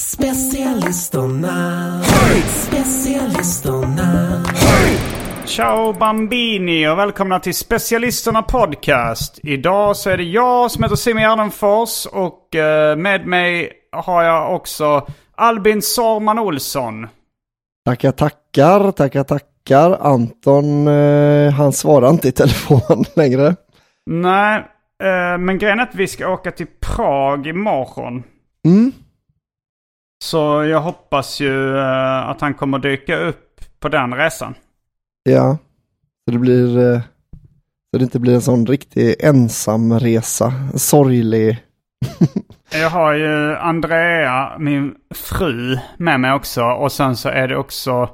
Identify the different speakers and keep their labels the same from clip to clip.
Speaker 1: Specialisterna, specialisterna.
Speaker 2: Ciao Bambini och välkomna till Specialisterna Podcast. Idag så är det jag som heter Simon Gärdenfors och eh, med mig har jag också Albin Sorman Olsson.
Speaker 3: Tackar, tackar, tackar, tackar. Anton, eh, han svarar inte i telefon längre.
Speaker 2: Nej, men grejen är att vi ska åka till Prag imorgon.
Speaker 3: Mm.
Speaker 2: Så jag hoppas ju eh, att han kommer dyka upp på den resan.
Speaker 3: Ja, så det blir, eh, så det inte blir en sån riktig ensamresa, en sorglig.
Speaker 2: Jag har ju Andrea, min fru, med mig också. Och sen så är det också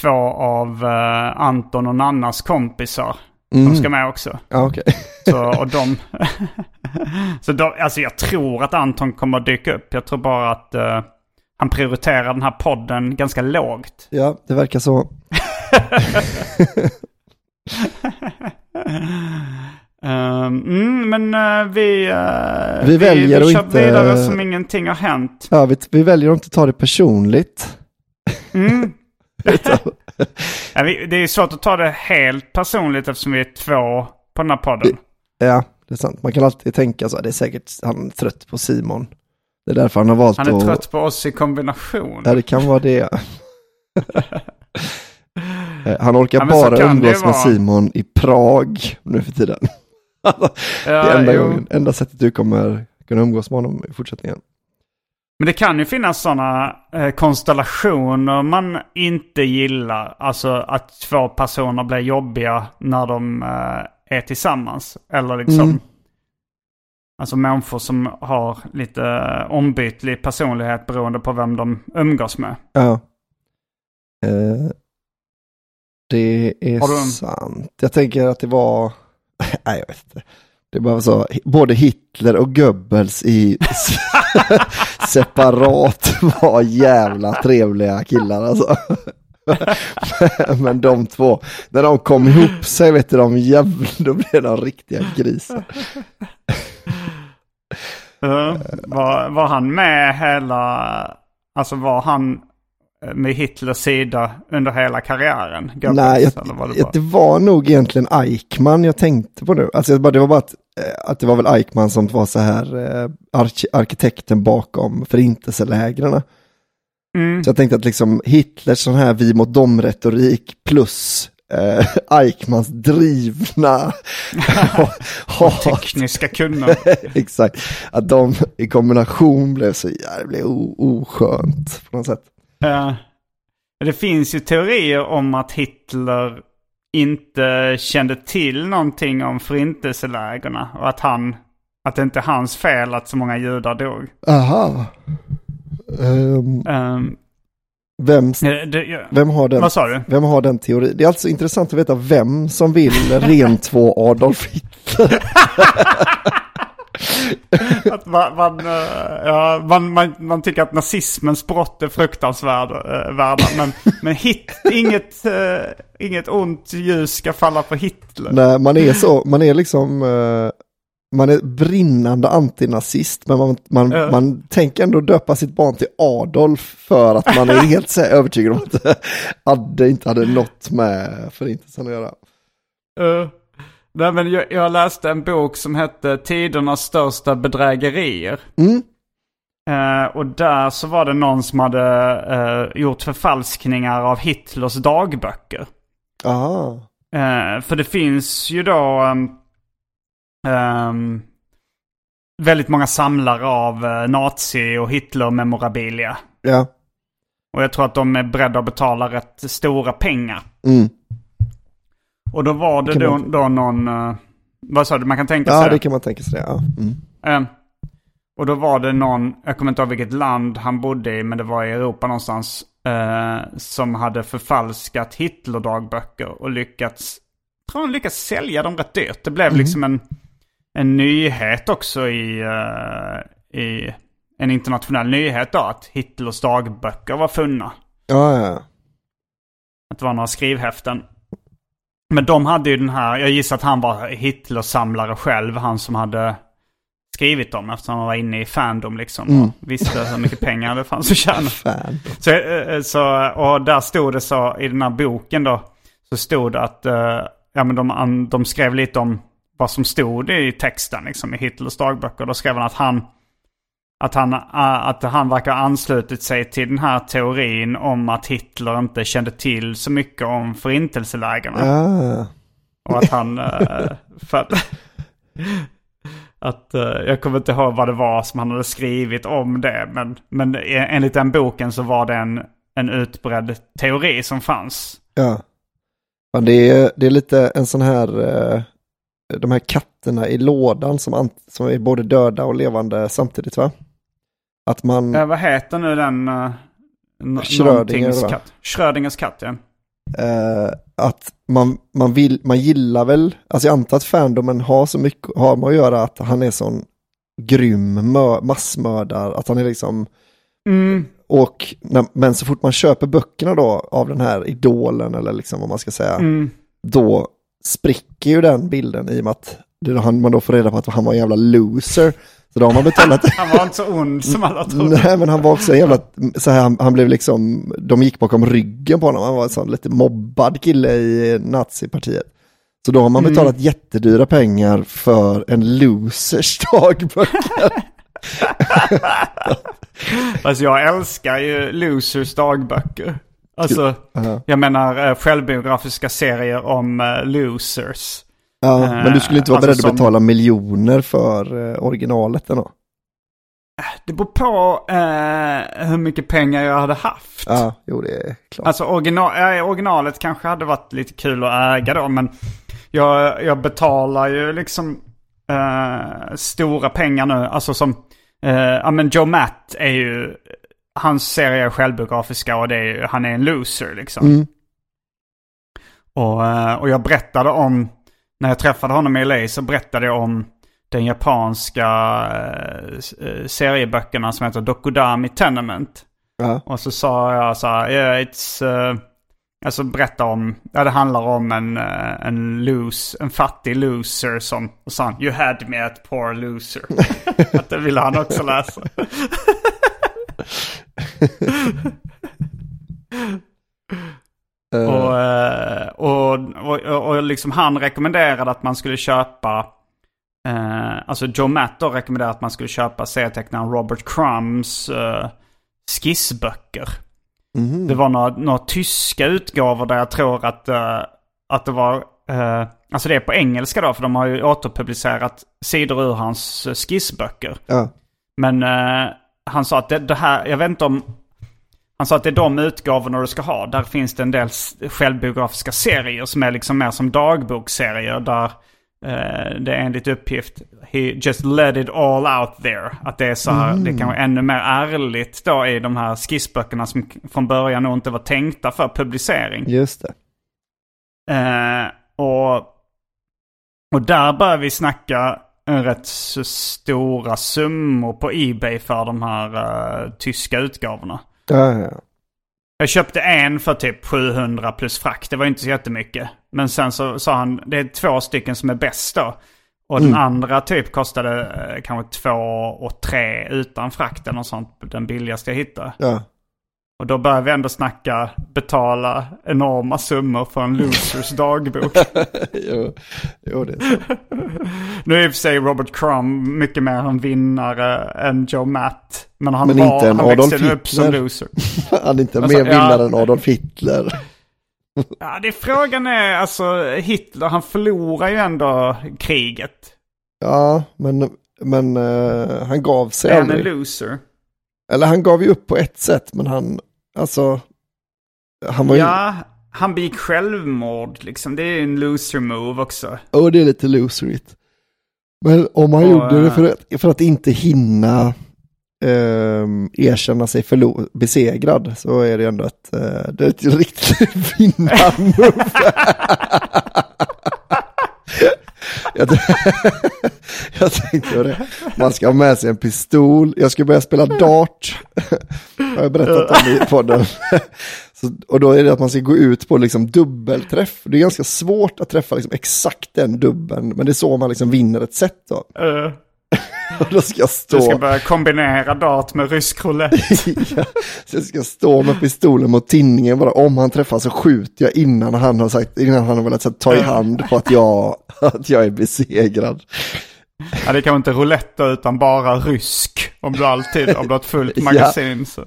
Speaker 2: två av eh, Anton och Nannas kompisar. De ska med också.
Speaker 3: Ja, okej.
Speaker 2: Så, och de... så de, alltså jag tror att Anton kommer att dyka upp. Jag tror bara att eh, han prioriterar den här podden ganska lågt.
Speaker 3: Ja, det verkar så.
Speaker 2: Mm, men eh, vi, eh,
Speaker 3: Vi väljer
Speaker 2: vi, kör
Speaker 3: inte-
Speaker 2: vidare som ingenting har hänt.
Speaker 3: Ja, vi, vi väljer att inte ta det personligt.
Speaker 2: Mm. Det är svårt att ta det helt personligt eftersom vi är två på den här podden.
Speaker 3: Ja, det är sant. Man kan alltid tänka så. Det är säkert han är trött på Simon. Det är därför han har valt
Speaker 2: Han är
Speaker 3: att...
Speaker 2: trött på oss i kombination.
Speaker 3: Ja, det kan vara det. Eh, han orkar
Speaker 2: Ja,
Speaker 3: bara umgås med. Simon i Prag nu för tiden. det är enda, gången, enda sättet du kommer kunna umgås med honom i fortsättningen.
Speaker 2: Men det kan ju finnas sådana eh, konstellationer man inte gillar. Alltså att två personer blir jobbiga när de eh, är tillsammans. Eller liksom...
Speaker 3: Mm.
Speaker 2: Alltså människor som har lite eh, ombytlig personlighet beroende på vem de umgås med.
Speaker 3: Ja. Eh, det är sant. Jag tänker att det var, nej jag vet inte. Det var så, både Hitler och Goebbels i separat var jävla trevliga killar alltså. Men de två, när de kom ihop sig vet du, de jävla, då blev de riktiga grisar.
Speaker 2: Uh, var, var han med hela... Alltså var han eh, med Hitlers sida under hela karriären? Goebbels,
Speaker 3: Nej, jag,
Speaker 2: eller var det bara...
Speaker 3: det var nog egentligen Eichmann jag tänkte på nu. Alltså, det var- det var bara att, eh, att det var väl Eichmann som var så här eh, ark arkitekten bakom förintelselägren.
Speaker 2: Mm.
Speaker 3: Så jag tänkte att liksom Hitlers sån här vi mot dem-retorik plus eh, Eichmanns drivna hat.
Speaker 2: Tekniska kunnande.
Speaker 3: Exakt, att de i kombination blev så jävla oskönt på något sätt.
Speaker 2: Ja. det finns ju teorier om att Hitler inte kände till någonting om förintelselägerna. Och att han, att det inte är hans fel att så många judar dog.
Speaker 3: Aha. Ehm,
Speaker 2: Ehm,
Speaker 3: vem,
Speaker 2: eh, det,
Speaker 3: vem, har den,
Speaker 2: Vad sa du?
Speaker 3: vem har den teorin? Det är alltså intressant att veta vem som vill rentvå Adolf Hitler.
Speaker 2: Att man, man, eh, ja, man, man, man tycker att nazismens brott är fruktansvärda. eh, men men hit, inget, eh, inget ont ljus ska falla på Hitler.
Speaker 3: Nej, man är så, man är liksom, man är brinnande antinazist, men man, man,
Speaker 2: Ja.
Speaker 3: man tänker ändå döpa sitt barn till Adolf för att man är helt så övertygad om att det inte hade något med förintelsen att göra.
Speaker 2: Eh, nej, men jag, jag läste en bok som hette Tidernas största bedrägerier.
Speaker 3: Mm.
Speaker 2: Eh, och där så var det någon som hade eh, gjort förfalskningar av Hitlers dagböcker.
Speaker 3: Aha.
Speaker 2: Eh, för det finns ju då ehm, väldigt många samlare av uh, nazi och Hitler-memorabilia.
Speaker 3: Ja.
Speaker 2: Och jag tror att de är beredda att betala rätt stora pengar.
Speaker 3: Mm.
Speaker 2: Och då var det då,
Speaker 3: man-
Speaker 2: då någon... eh, vad sa du? Man kan tänka sig
Speaker 3: Ja,
Speaker 2: det.
Speaker 3: det kan man tänka sig det. Ja. Mm.
Speaker 2: Eh, och då var det någon, jag kommer inte ihåg vilket land han bodde i, men det var i Europa någonstans. eh, som hade förfalskat Hitler-dagböcker och lyckats, tror han lyckats sälja dem rätt dyrt. Det blev liksom en, en nyhet också i, eh, i en internationell nyhet då, att Hitlers dagböcker var funna.
Speaker 3: Ja, ja.
Speaker 2: Att det var några skrivhäften. Men de hade ju den här, jag gissar att han var Hitler-samlare själv, han som hade skrivit dem eftersom han var inne i fandom liksom. Och visste hur mycket pengar det fanns att tjäna. Så, eh, så, och där stod det så, i den här boken då, så stod det att eh, ja, men de, de skrev lite om vad som stod i texten liksom, i Hitlers dagböcker. Då skrev han att han, att han, att han verkar ha anslutit sig till den här teorin om att Hitler inte kände till så mycket om förintelselägren.
Speaker 3: Ja.
Speaker 2: Och att han... eh, för att, att, eh, jag kommer inte ihåg vad det var som han hade skrivit om det. Men, men enligt den boken så var det en, en utbredd teori som fanns.
Speaker 3: Ja. Men det är, det är lite en sån här, eh, de här katterna i lådan som, som är både döda och levande samtidigt va? Att man,
Speaker 2: Eh, vad heter nu den... Uh,
Speaker 3: Schrödinger,
Speaker 2: katt? Schrödingers katt, ja.
Speaker 3: eh, att man, man, vill, man gillar väl, alltså jag antar att fandomen har så mycket, har med att göra att han är sån grym mö, massmördare, att han är liksom,
Speaker 2: Mm.
Speaker 3: och, men så fort man köper böckerna då av den här idolen eller liksom vad man ska säga,
Speaker 2: Mm.
Speaker 3: då spricker ju den bilden i och med att han, man då får reda på att han var en jävla loser. Så då har man betalat,
Speaker 2: Han var inte så ond som alla trodde.
Speaker 3: nej men han var också en jävla, så här, han, han blev liksom, de gick bakom ryggen på honom, han var en sån lite mobbad kille i nazipartiet. Så då har man betalat jättedyra pengar för en losers dagböcker.
Speaker 2: Alltså jag älskar ju Losers dagböcker. Alltså,
Speaker 3: Ja.
Speaker 2: jag menar eh, självbiografiska serier om eh, losers.
Speaker 3: Ja, men du skulle inte vara
Speaker 2: Alltså
Speaker 3: beredd att betala miljoner för eh, originalet ändå.
Speaker 2: Det beror på eh, hur mycket pengar jag hade haft.
Speaker 3: Ja, jo det är klart.
Speaker 2: Alltså original, ja, originalet kanske hade varit lite kul att äga då, men jag, jag betalar ju liksom eh, stora pengar nu. Alltså som, eh, ja men Joe Matt är ju, hans serie är självbiografiska och det är, ju- han är en loser liksom.
Speaker 3: Mm.
Speaker 2: Och, eh, och jag berättade om, när jag träffade honom i LA så berättade jag om den japanska eh, eh, serieböckerna som heter Dokudami Tenement.
Speaker 3: Ja.
Speaker 2: Och så sa jag så här, yeah, it's... Uh, alltså berätta om, ja det handlar om en, eh, en lose, en fattig loser som, och sa han, you had me at poor loser. att det ville han också läsa.
Speaker 3: Eh,
Speaker 2: Och, eh, och, och, och, och liksom han rekommenderade att man skulle köpa, eh, alltså Joe Matt då rekommenderade att man skulle köpa serietecknaren Robert Crumbs eh, skissböcker.
Speaker 3: mhm.
Speaker 2: Det var några, några tyska utgåvor där jag tror att, eh, att det var... eh, alltså det är på engelska då, för de har ju återpublicerat sidor ur hans eh, skissböcker.
Speaker 3: Ja.
Speaker 2: Men eh, han sa att det, det här, jag vet inte om... Han sa att det är de utgåvorna du ska ha. Där finns det en del självbiografiska serier som är liksom mer som dagboksserier. Där eh, det är enligt uppgift, he just let it all out there. Att det är så här, det kan vara ännu mer ärligt då i de här skissböckerna som från början nog inte var tänkta för publicering.
Speaker 3: Just det.
Speaker 2: Eh, och, och där börjar vi snacka en rätt så stora summor på Ebay för de här eh, tyska utgåvorna.
Speaker 3: Ja, ja, ja.
Speaker 2: Jag köpte en för typ 700 plus frakt. Det var inte så jättemycket. Men sen så sa han, det är två stycken som är bäst då. Och den andra typ kostade eh, kanske två och tre utan frakt eller något sånt. Den billigaste jag hittade.
Speaker 3: ja.
Speaker 2: Och då börjar vi ändå snacka betala enorma summor för en losers dagbok.
Speaker 3: jo, jo, det är så.
Speaker 2: Nu är i och för sig Robert Crumb mycket mer en vinnare än Joe Matt. Men han,
Speaker 3: Men
Speaker 2: var,
Speaker 3: en
Speaker 2: han
Speaker 3: Adolf
Speaker 2: växte upp som
Speaker 3: Hitler.
Speaker 2: loser.
Speaker 3: Han är inte
Speaker 2: Alltså,
Speaker 3: mer
Speaker 2: ja.
Speaker 3: vinnare än Adolf Hitler.
Speaker 2: Ja, det är frågan är alltså Hitler, han förlorar ju ändå kriget.
Speaker 3: Ja, men, men eh, han gav sig
Speaker 2: Är han en
Speaker 3: aldrig.
Speaker 2: loser?
Speaker 3: Eller han gav ju upp på ett sätt, men han, alltså, han var ju,
Speaker 2: Ja, han begick självmord liksom. Det är ju en loser move också.
Speaker 3: och det är lite loserigt. Men om han
Speaker 2: Och,
Speaker 3: gjorde det
Speaker 2: eh,
Speaker 3: för att, för att inte hinna ehm, erkänna sig förlo- besegrad så är det ändå ett, eh, det är ett riktigt vinnarmove. jag, tänkte på det. Man ska ha med sig en pistol. Jag ska börja spela dart. har jag berättat om i podden. Så, och då är det att man ska gå ut på liksom dubbelträff. Det är ganska svårt att träffa liksom exakt den dubbeln. Men det är så man liksom vinner ett set då.
Speaker 2: Uh,
Speaker 3: Och då ska jag stå...
Speaker 2: du ska börja kombinera dart med rysk roulette.
Speaker 3: ja, så jag ska stå med pistolen mot tinningen bara. Om han träffar så skjuter jag innan han har sagt, innan han har velat här, ta i hand på att jag, att jag är besegrad.
Speaker 2: Ja, det kan inte roulette utan bara rysk. Om du alltid, om du har ett fullt
Speaker 3: Ja.
Speaker 2: magasin så.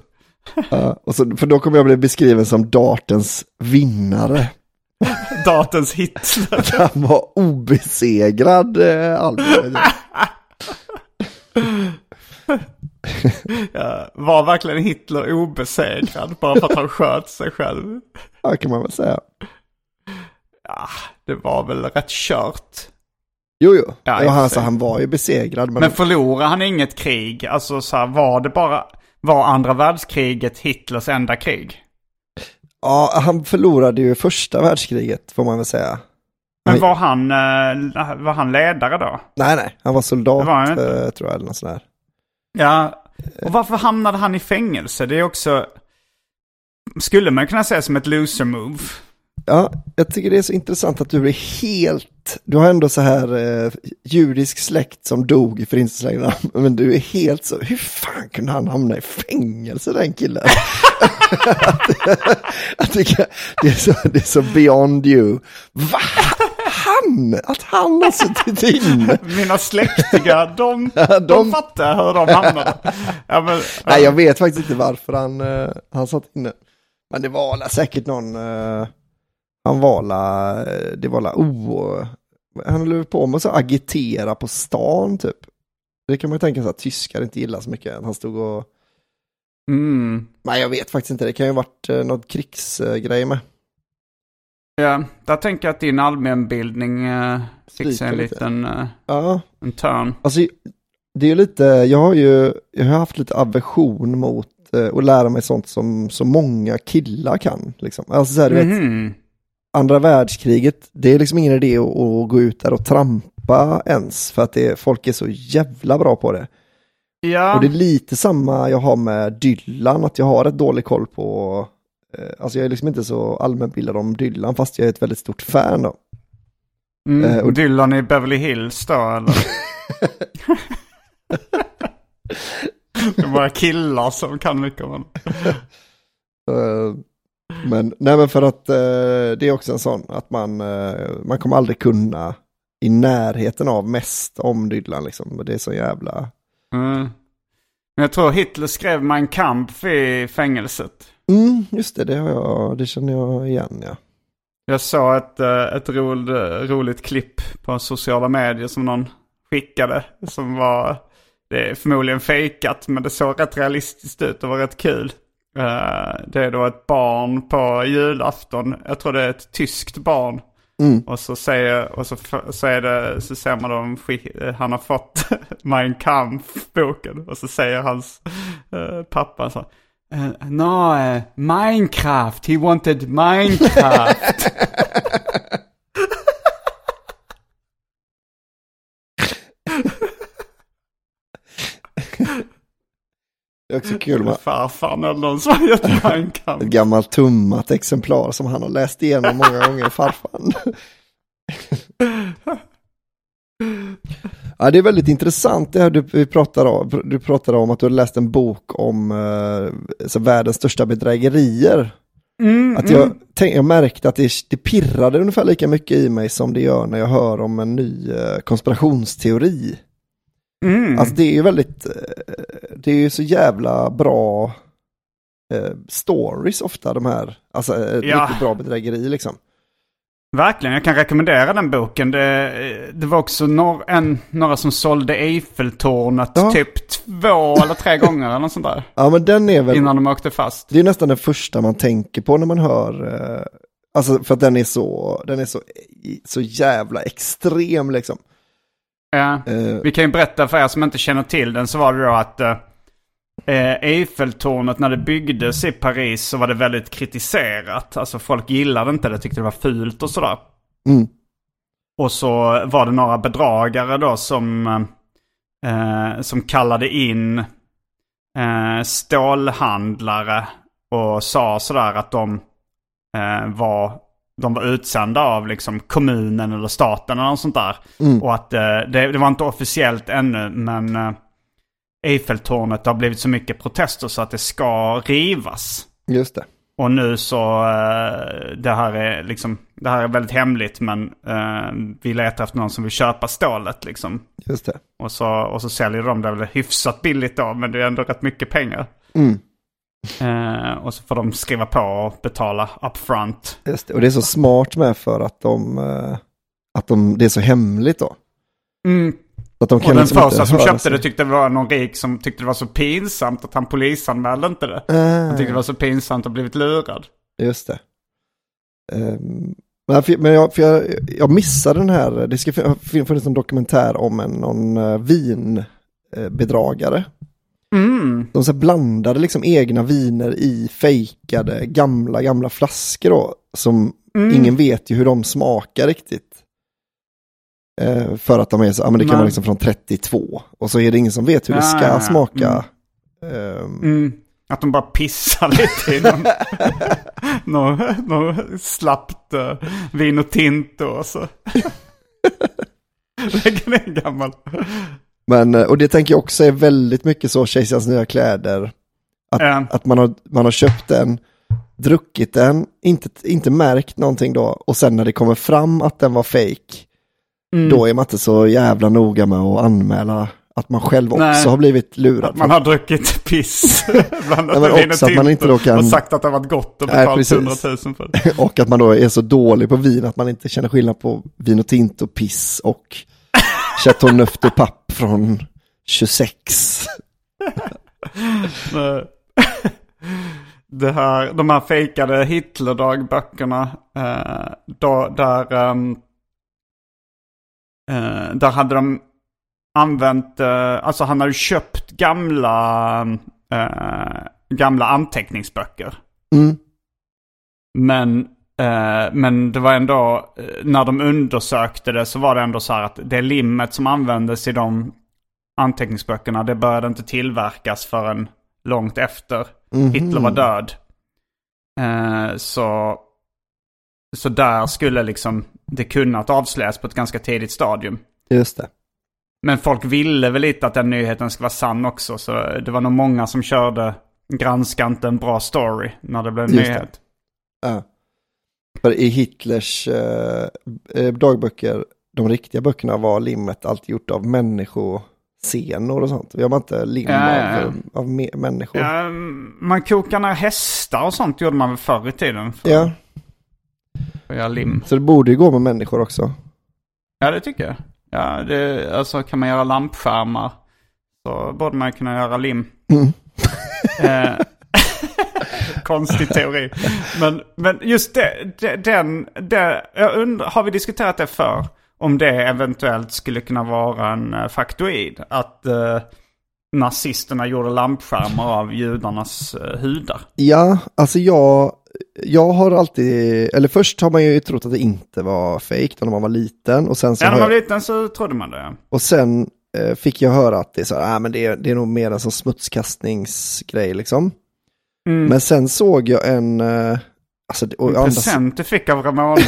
Speaker 3: Ja, och så, för då kommer jag bli beskriven som dartens vinnare.
Speaker 2: Dartens Hitler.
Speaker 3: Han var obesegrad, eh, Albin.
Speaker 2: Ja, var verkligen Hitler obesegrad bara för att han sköt sig själv?
Speaker 3: Ja, kan man väl säga.
Speaker 2: Ja, det var väl rätt kört.
Speaker 3: Jo, jo.
Speaker 2: Ja,
Speaker 3: Ja, alltså, han var ju besegrad. Men,
Speaker 2: Men förlorade han inget krig? Alltså så här, var det bara, var andra världskriget Hitlers enda krig?
Speaker 3: ja, han förlorade ju första världskriget, får man väl säga.
Speaker 2: Men var han, eh, var han ledare då?
Speaker 3: Nej, nej, han var soldat,
Speaker 2: var han
Speaker 3: eh, tror jag, eller något sånt där.
Speaker 2: Ja, och varför hamnade han i fängelse? Det är också, skulle man kunna säga som ett loser move.
Speaker 3: Ja, jag tycker det är så intressant att du är helt, du har ändå så här eh, judisk släkt som dog i förintelselägren, men du är helt så, hur fan kunde han hamna i fängelse den killen? jag tycker det är, så, det är så beyond you. Va? Han? Att han har suttit inne?
Speaker 2: Mina släktingar, de, de...
Speaker 3: de-
Speaker 2: fattar hur de hamnade. Ja, men,
Speaker 3: Nej, jag vet faktiskt inte varför han, eh, han satt inne. Men det var säkert någon, eh, han var la, det var la, oh, han höll på med att agitera på stan typ. Det kan man ju tänka sig att tyskar inte gillar så mycket. Han stod och,
Speaker 2: mm.
Speaker 3: nej jag vet faktiskt inte, det kan ju ha varit eh, något krigsgrej med.
Speaker 2: Ja, där tänker jag att din allmänbildning eh, fick sig en
Speaker 3: lite.
Speaker 2: liten eh,
Speaker 3: Ja,
Speaker 2: en törn.
Speaker 3: alltså det är ju lite, jag har ju, jag har haft lite aversion mot eh, att lära mig sånt som så många killar kan. Liksom. Alltså så här, du vet,
Speaker 2: Mhm.
Speaker 3: Andra världskriget, det är liksom ingen idé att, att gå ut där och trampa ens, för att det, folk är så jävla bra på det.
Speaker 2: Ja,
Speaker 3: Och det är lite samma jag har med Dylan, att jag har ett dålig koll på, eh, alltså jag är liksom inte så allmänbildad om Dylan, fast jag är ett väldigt stort fan då.
Speaker 2: mm.
Speaker 3: eh, och-
Speaker 2: Dylan i Beverly Hills då eller? det är bara killar som kan mycket om honom.
Speaker 3: Men, nej men för att eh, det är också en sån att man, eh, man kommer aldrig kunna i närheten av mest om Dylan liksom. Det är så jävla,
Speaker 2: Mm. Men jag tror Hitler skrev Mein Kampf i fängelset.
Speaker 3: mm, just det, det har jag, det känner jag igen ja.
Speaker 2: Jag såg ett, eh, ett rol, roligt klipp på sociala medier som någon skickade. Som var, det är förmodligen fejkat men det såg rätt realistiskt ut och var rätt kul. Eh, det är då ett barn på julafton. Jag tror det är ett tyskt barn.
Speaker 3: Mm.
Speaker 2: Och så säger, och så, så är det, så ser man dem, eh, han har fått Mein Kampf-boken. Och så säger hans eh, pappa så. Uh, no, eh, Minecraft, he wanted Minecraft.
Speaker 3: Det är också kul med
Speaker 2: Farfar eller någon som gjort Minecraft.
Speaker 3: ett gammalt tummat exemplar som han har läst igenom många gånger, farfan. Ja, det är väldigt intressant det här du, pratar om. Du pratade om att du har läst en bok om eh, så världens största bedrägerier.
Speaker 2: Mm,
Speaker 3: Att jag, tänk, jag märkte att det, det pirrade ungefär lika mycket i mig som det gör när jag hör om en ny eh, konspirationsteori.
Speaker 2: Mm.
Speaker 3: Alltså det är ju väldigt, eh, det är ju så jävla bra eh, stories ofta de här, alltså eh,
Speaker 2: Ja.
Speaker 3: riktigt bra bedrägeri liksom.
Speaker 2: Verkligen, jag kan rekommendera den boken. Det, det var också några, en, några som sålde Eiffeltornet
Speaker 3: Ja.
Speaker 2: typ två eller tre gånger eller något sånt där.
Speaker 3: Ja men den är väl,
Speaker 2: Innan de åkte fast.
Speaker 3: det är nästan den första man tänker på när man hör, alltså för att den är så, den är så, så jävla extrem liksom.
Speaker 2: Ja.
Speaker 3: Eh,
Speaker 2: Vi kan ju berätta för er som inte känner till den så var det då att eh, eh, Eiffeltornet när det byggdes i Paris så var det väldigt kritiserat. Alltså folk gillade inte det, tyckte det var fult och sådär.
Speaker 3: mm,
Speaker 2: Och så var det några bedragare då som, eh, som kallade in eh, stålhandlare och sa sådär att de eh, var, de var utsända av liksom kommunen eller staten eller något sånt där.
Speaker 3: Mm.
Speaker 2: Och att eh, det, det var inte officiellt ännu men eh, Eiffeltornet har blivit så mycket protester så att det ska rivas.
Speaker 3: just det.
Speaker 2: Och nu så, eh, det här är liksom, det här är väldigt hemligt men eh, vi letar efter någon som vill köpa stålet liksom.
Speaker 3: Just det.
Speaker 2: Och så, och så säljer de det väl hyfsat billigt då, men det är ändå rätt mycket pengar.
Speaker 3: Mm.
Speaker 2: Eh, och så får de skriva på och betala upfront.
Speaker 3: Just det. Och det är så smart med för att de, eh, att de, det är så hemligt då.
Speaker 2: Mm.
Speaker 3: Att de
Speaker 2: Och
Speaker 3: kan
Speaker 2: den
Speaker 3: liksom
Speaker 2: första som köpte
Speaker 3: sig.
Speaker 2: det tyckte det var någon rik som tyckte det var så pinsamt att han polisanmälde inte det. Han tyckte det var så pinsamt att blivit lurad.
Speaker 3: Just det. Ehm, men jag, för jag, jag missade den här, det ska fin- fin- funnits en dokumentär om en någon uh, vinbedragare.
Speaker 2: Mm.
Speaker 3: De så blandade liksom egna viner i fejkade gamla, gamla flaskor då. Som
Speaker 2: Mm.
Speaker 3: ingen vet ju hur de smakar riktigt. Eh, för att de är så, ja men det kan vara liksom från 32. Och så är det ingen som vet hur det ska smaka.
Speaker 2: Mm. Att de bara pissar lite i någon, någon, någon slappt uh, vin och tinto och så. Lägger ner en gammal.
Speaker 3: Men, eh, och det tänker jag också är väldigt mycket så Kejsarens nya kläder. Att,
Speaker 2: Ja.
Speaker 3: att man, har, man har köpt den, druckit den, inte, inte märkt någonting då. Och sen när det kommer fram att den var fake,
Speaker 2: Mm.
Speaker 3: då är man inte så jävla noga med att anmäla att man själv också
Speaker 2: Nej.
Speaker 3: har blivit lurad.
Speaker 2: Att man har druckit piss. Vin och
Speaker 3: också att man inte då kan-
Speaker 2: Och sagt att det har varit gott och betalat
Speaker 3: precis.
Speaker 2: 100 000 för det.
Speaker 3: och att man då är så dålig på vin att man inte känner skillnad på vin och tint och piss och Chateau Neuf de Pape från 26.
Speaker 2: Nej. Det här, de här fejkade Hitler-dagböckerna. Eh, då, där, ehm, eh, där hade de använt, eh, alltså han hade köpt gamla, eh, gamla anteckningsböcker.
Speaker 3: Mm.
Speaker 2: Men, men det var ändå, eh, när de undersökte det så var det ändå så här att det limmet som användes i de anteckningsböckerna, det började inte tillverkas förrän långt efter
Speaker 3: Mhm.
Speaker 2: Hitler var död. Eh, så, så där skulle liksom det kunnat avslöjas på ett ganska tidigt stadium.
Speaker 3: Just det.
Speaker 2: Men folk ville väl lite att den nyheten ska vara sann också. Så det var nog många som körde granska inte en bra story när det blev en
Speaker 3: Just det.
Speaker 2: nyhet.
Speaker 3: Ja. För i Hitlers eh, eh, dagböcker, de riktiga böckerna var limmet alltid gjort av människosenor och sånt. Vi har inte lim
Speaker 2: ja.
Speaker 3: av, av me- människor.
Speaker 2: Ja, man kokar ner hästar och sånt gjorde man väl förr i tiden. För
Speaker 3: Ja,
Speaker 2: att göra lim.
Speaker 3: så det borde ju gå med människor också.
Speaker 2: Ja, det tycker jag. Ja, det, alltså kan man göra lampskärmar så borde man kunna göra lim.
Speaker 3: Mm.
Speaker 2: Eh, konstig teori. Men, men just det, det, den, det, jag undrar, har vi diskuterat det för Om det eventuellt skulle kunna vara en uh, faktoid. Att uh, nazisterna gjorde lampskärmar av judarnas uh, hudar.
Speaker 3: Ja, alltså jag, jag har alltid, eller först har man ju trott att det inte var fake när man var liten. Och sen så
Speaker 2: ja, när man var liten så trodde man det.
Speaker 3: och sen eh, fick jag höra att det är så här, ah, men det, är- det är nog mer en sån smutskastningsgrej liksom.
Speaker 2: Mm.
Speaker 3: Men sen såg jag en, eh, alltså,
Speaker 2: En
Speaker 3: andra,
Speaker 2: present du fick av Ramona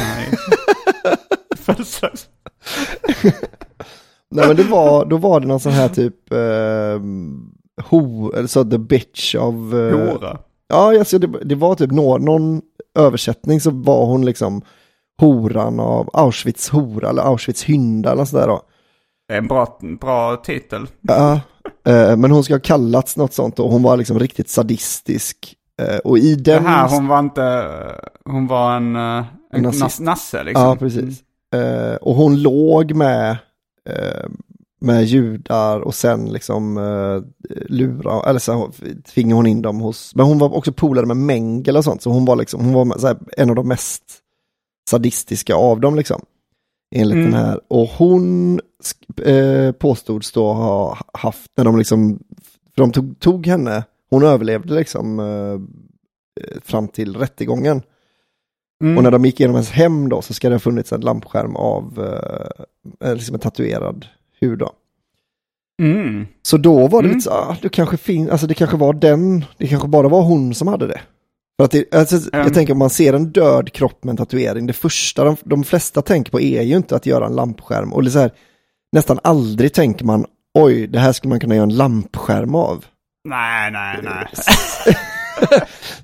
Speaker 3: nej men det var, då var det någon sån här typ, eh, ho, eller så the bitch av, eh,
Speaker 2: hora.
Speaker 3: Ja, alltså det, det var typ nå, någon översättning så var hon liksom horan av Auschwitz hora eller Auschwitz hynda eller sådär då.
Speaker 2: En bra, bra titel.
Speaker 3: Ja, men hon ska ha kallats något sånt och hon var liksom riktigt sadistisk. Eh, och i
Speaker 2: Det
Speaker 3: den...
Speaker 2: här, hon var inte, hon var en, eh, en
Speaker 3: nazist.
Speaker 2: nas, nasse liksom.
Speaker 3: Ja, precis. Eh, och hon låg med, eh, med judar och sen liksom eh, lura, eller så tvingade hon in dem hos, men hon var också polare med Mengele och sånt, så hon var liksom, hon var här, en av de mest sadistiska av dem liksom. Enligt
Speaker 2: Mm.
Speaker 3: den här. Och hon eh, påstods då ha haft, när de liksom, för de tog, tog henne, hon överlevde liksom eh, fram till rättegången.
Speaker 2: Mm.
Speaker 3: Och när de gick igenom hennes hem då så ska det ha funnits en lampskärm av eh, eh, liksom en tatuerad hud då.
Speaker 2: Mm.
Speaker 3: Så då var det
Speaker 2: Mm.
Speaker 3: lite så, ah, det kanske fin, alltså det kanske var den, det kanske bara var hon som hade det. För att det, alltså,
Speaker 2: Mm.
Speaker 3: Jag tänker om man ser en död kropp med en tatuering, det första de, de flesta tänker på är ju inte att göra en lampskärm. Och det är så här, nästan aldrig tänker man, oj, det här skulle man kunna göra en lampskärm av.
Speaker 2: Nej, nej, nej.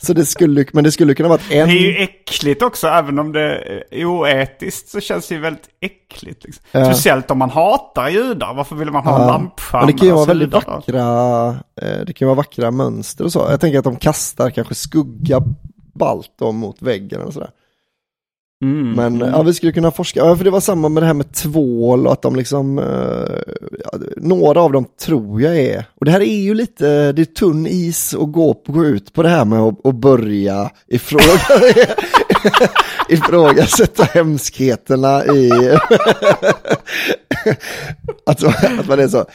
Speaker 3: Så det skulle, men det skulle kunna vara en...
Speaker 2: Det är ju äckligt också, även om det är oetiskt så känns det ju väldigt äckligt. Liksom.
Speaker 3: Ja.
Speaker 2: Speciellt om man hatar judar, varför vill man ha en
Speaker 3: Ja.
Speaker 2: lampskärm?
Speaker 3: Men det kan ju vara väldigt
Speaker 2: judar?
Speaker 3: vackra, eh, det kan ju vara vackra mönster och så. Jag tänker att de kastar kanske skugga balt mot väggen eller sådär.
Speaker 2: Mm.
Speaker 3: Men ja, vi skulle kunna forska, ja, för det var samma med det här med tvål och att de liksom, eh, ja, några av dem tror jag är, och det här är ju lite, det är tunn is att gå, på, gå ut på det här med att, att börja ifråga, ifrågasätta hemskheterna i, att, att man är så,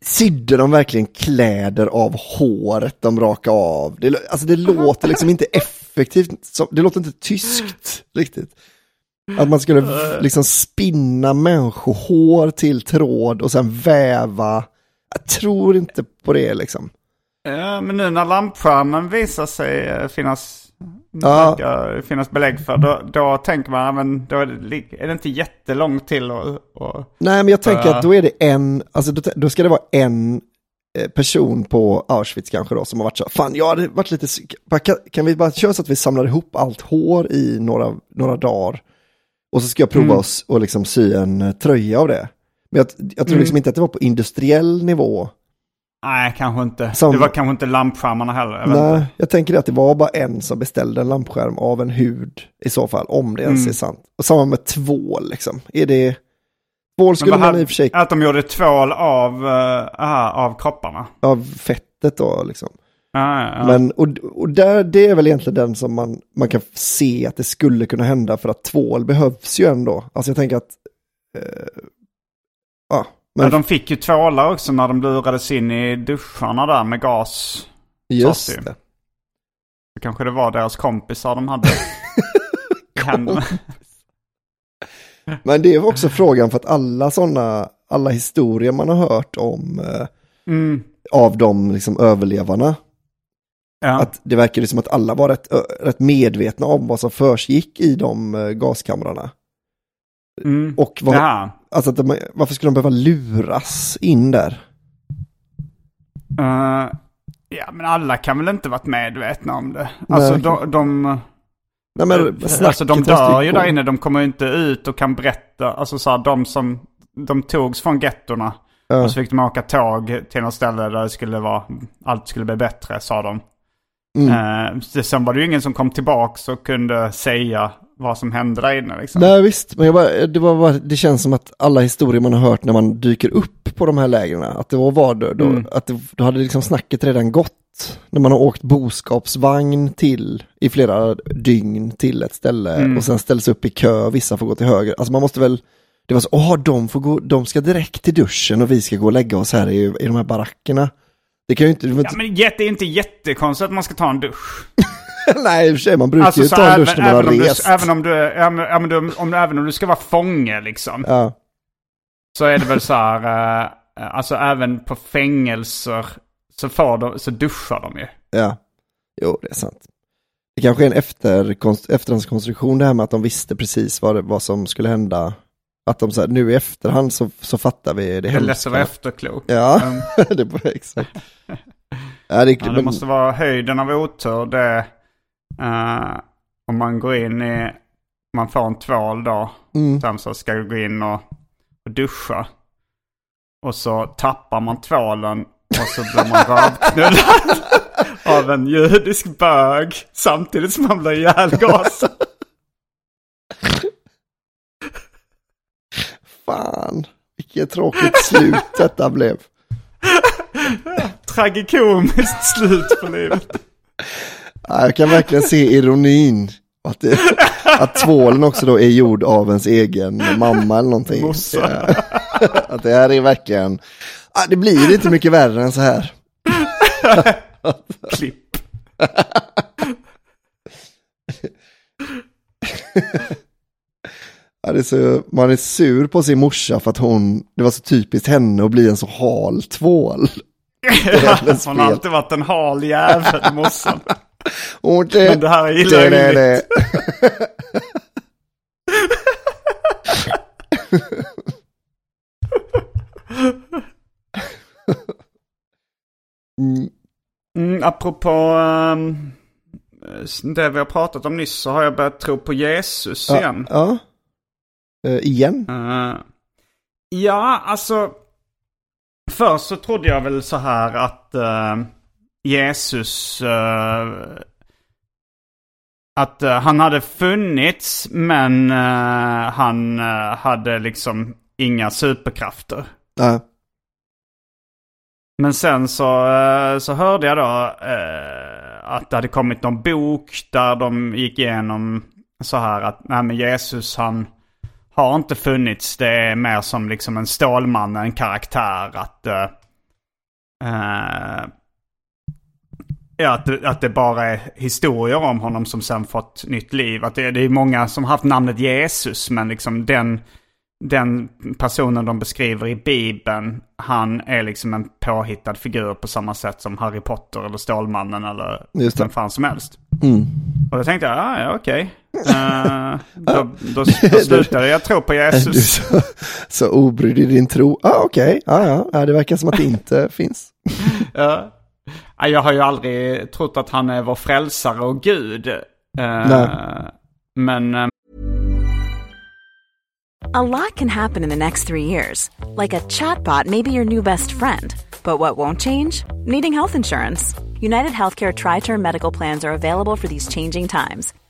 Speaker 3: sydde de verkligen kläder av håret de rakade av? Det, alltså det låter liksom inte effektivt, det låter inte tyskt riktigt. Att man skulle liksom spinna människohår till tråd och sen väva. Jag tror inte på det liksom.
Speaker 2: Ja, men nu när lampskärmen visar sig eh, finnas,
Speaker 3: Ja.
Speaker 2: verkar finnas belägg för, då, då tänker man, men då är det, är det inte jättelångt till och, och
Speaker 3: Nej, men jag tänker att då är det en, alltså då, då ska det vara en eh, person på Auschwitz kanske då som har varit så, fan jag hade varit lite, kan, kan vi bara köra så att vi samlar ihop allt hår i några, några dagar och så ska jag prova
Speaker 2: Mm.
Speaker 3: oss och liksom sy en eh, tröja av det. Men jag, jag tror
Speaker 2: Mm.
Speaker 3: liksom inte att det var på industriell nivå.
Speaker 2: Nej, kanske inte.
Speaker 3: Som-
Speaker 2: Det var kanske inte lampskärmarna heller. Jag
Speaker 3: Nej,
Speaker 2: inte.
Speaker 3: jag tänker att det var bara en som beställde en lampskärm av en hud i så fall, om det ens
Speaker 2: Mm.
Speaker 3: är sant. Och samma med tvål liksom. Är det... Tvål skulle man
Speaker 2: hade-
Speaker 3: i och för sig,
Speaker 2: Att de gjorde tvål av, uh, aha, av kropparna.
Speaker 3: av fettet då liksom.
Speaker 2: Ja, ja, ja.
Speaker 3: Men, och, och där, det är väl egentligen den som man, man kan se att det skulle kunna hända för att tvål behövs ju ändå. Alltså jag tänker att, eh, ja, men
Speaker 2: Men de fick ju tvålar också när de lurades in i duscharna där med gas.
Speaker 3: just
Speaker 2: sas det. Så kanske det var deras kompisar de hade.
Speaker 3: Men det är också frågan för att alla sådana, alla historier man har hört om eh,
Speaker 2: Mm.
Speaker 3: av de liksom överlevarna,
Speaker 2: Ja.
Speaker 3: att det verkar som att alla var rätt, rätt medvetna om vad som försiggick i de eh, gaskamrarna.
Speaker 2: Mm.
Speaker 3: Och vad,
Speaker 2: Jaha.
Speaker 3: alltså de, varför skulle de behöva luras in där?
Speaker 2: Eh, ja, men alla kan väl inte varit medvetna om det. Alltså
Speaker 3: Nej.
Speaker 2: de, de,
Speaker 3: Nej, men,
Speaker 2: alltså, de dör ju där inne. De kommer inte ut och kan berätta. Alltså så här, de som, de togs från gettorna.
Speaker 3: Ja.
Speaker 2: Och så fick de åka tåg till något ställe där det skulle vara, allt skulle bli bättre, sa de. Eh, det- sen var det ju ingen som kom tillbaka och kunde säga vad som hände där inne. Liksom.
Speaker 3: Nej visst, men bara, det, var bara, det känns som att alla historier man har hört när man dyker upp på de här lägren, att det var vad då,
Speaker 2: Mm.
Speaker 3: att det, då hade liksom snacket redan gått. När man har åkt boskapsvagn till i flera dygn till ett ställe
Speaker 2: Mm.
Speaker 3: och sen ställs upp i kö, vissa får gå till höger. Alltså man måste väl, det var så, åh de, får gå, de ska direkt till duschen och vi ska gå och lägga oss här i, i de här barackerna. Det kan ju inte,
Speaker 2: Ja, men det är inte jättekonstigt att man ska ta en dusch.
Speaker 3: nej i och för sig man brukar
Speaker 2: Alltså,
Speaker 3: ju ta en
Speaker 2: även,
Speaker 3: dusch när man har
Speaker 2: även, om du,
Speaker 3: rest.
Speaker 2: även om du, men du, om, även om du ska vara fånge liksom.
Speaker 3: Ja,
Speaker 2: Så är det väl så här, eh, alltså även på fängelser så, får de, så duschar de ju.
Speaker 3: ja, jo det är sant. Det kanske är en efterkonst, efterhandskonstruktion det här med att de visste precis vad, det, vad som skulle hända. Att de så här, nu i efterhand så, så fattar vi det
Speaker 2: Det är lätt att vara efterklok.
Speaker 3: Ja,
Speaker 2: Mm.
Speaker 3: det exakt. Ja, det,
Speaker 2: Ja, det
Speaker 3: men,
Speaker 2: måste vara höjden av otur. Det, eh, om man går in i, man får en tvål då.
Speaker 3: mm,
Speaker 2: Sen så ska du gå in och, och duscha. Och så tappar man tvålen och så blir man rövknullad av en judisk bög. Samtidigt som man blir ihjälgasad.
Speaker 3: fan, vilket tråkigt slut detta blev.
Speaker 2: Tragikomiskt slut på livet.
Speaker 3: Ja, jag kan verkligen se ironin. Att, det, att tvålen också då är gjord av ens egen mamma eller någonting.
Speaker 2: Morsa.
Speaker 3: Ja. Att det här är verkligen, det blir inte mycket värre än så här.
Speaker 2: Klipp.
Speaker 3: Ja, det är så, man är sur på sin morsa för att hon, det var så typiskt henne att bli en så hal tvål.
Speaker 2: Hon har alltid varit en hal jävel, morsan.
Speaker 3: Och det,
Speaker 2: Men det här jag
Speaker 3: det, det. Mm,
Speaker 2: Mm, apropå ehm, det vi har pratat om nyss så har jag börjat tro på Jesus
Speaker 3: ja,
Speaker 2: igen.
Speaker 3: ja. Eh, igen?
Speaker 2: Eh, ja, alltså. Först så trodde jag väl så här att eh, Jesus... eh, att eh, han hade funnits men eh, han eh, hade liksom inga superkrafter.
Speaker 3: Ja.
Speaker 2: Men sen så, så hörde jag då att det hade kommit någon bok där de gick igenom så här att nej men Jesus han har inte funnits. Det är mer som liksom en Stålmannen, en karaktär. Att, ja, att, det- att det bara är historier om honom som sen fått nytt liv. Att det, det är många som haft namnet Jesus men liksom den, den personen de beskriver i Bibeln, han är liksom en påhittad figur på samma sätt som Harry Potter eller Stålmannen eller
Speaker 3: Just det.
Speaker 2: vem fan som helst.
Speaker 3: Mm.
Speaker 2: Och då tänkte jag, ah, ja okej. Eh, då, då, då slutade jag tro på
Speaker 3: Du
Speaker 2: Jesus.
Speaker 3: så, så obrydd i din tro. Ah, Okej, ah, ja. ja, det verkar som att det inte finns.
Speaker 2: Ja. Ja, Jag har ju aldrig trott att han är vår frälsare och gud. Eh,
Speaker 3: Nej.
Speaker 2: Men eh,
Speaker 1: A lot can happen in the next three years. Like a chatbot may be your new best friend. But what won't change? Needing health insurance. United Healthcare Tri Term Medical Plans are available for these changing times.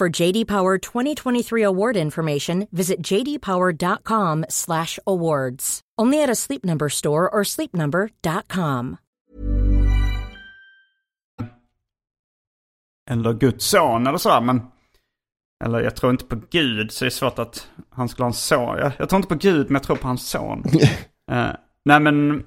Speaker 4: For JD Power 2023 award information, visit jdpower.com/awards. Only at a Sleep Number store or sleepnumber.com.
Speaker 2: Eller Guds son eller sådär. Men, eller jag tror inte på Gud så det är svårt att han skulle ha en son. Jag, jag tror inte på Gud men jag tror på hans son. Eh, nej men...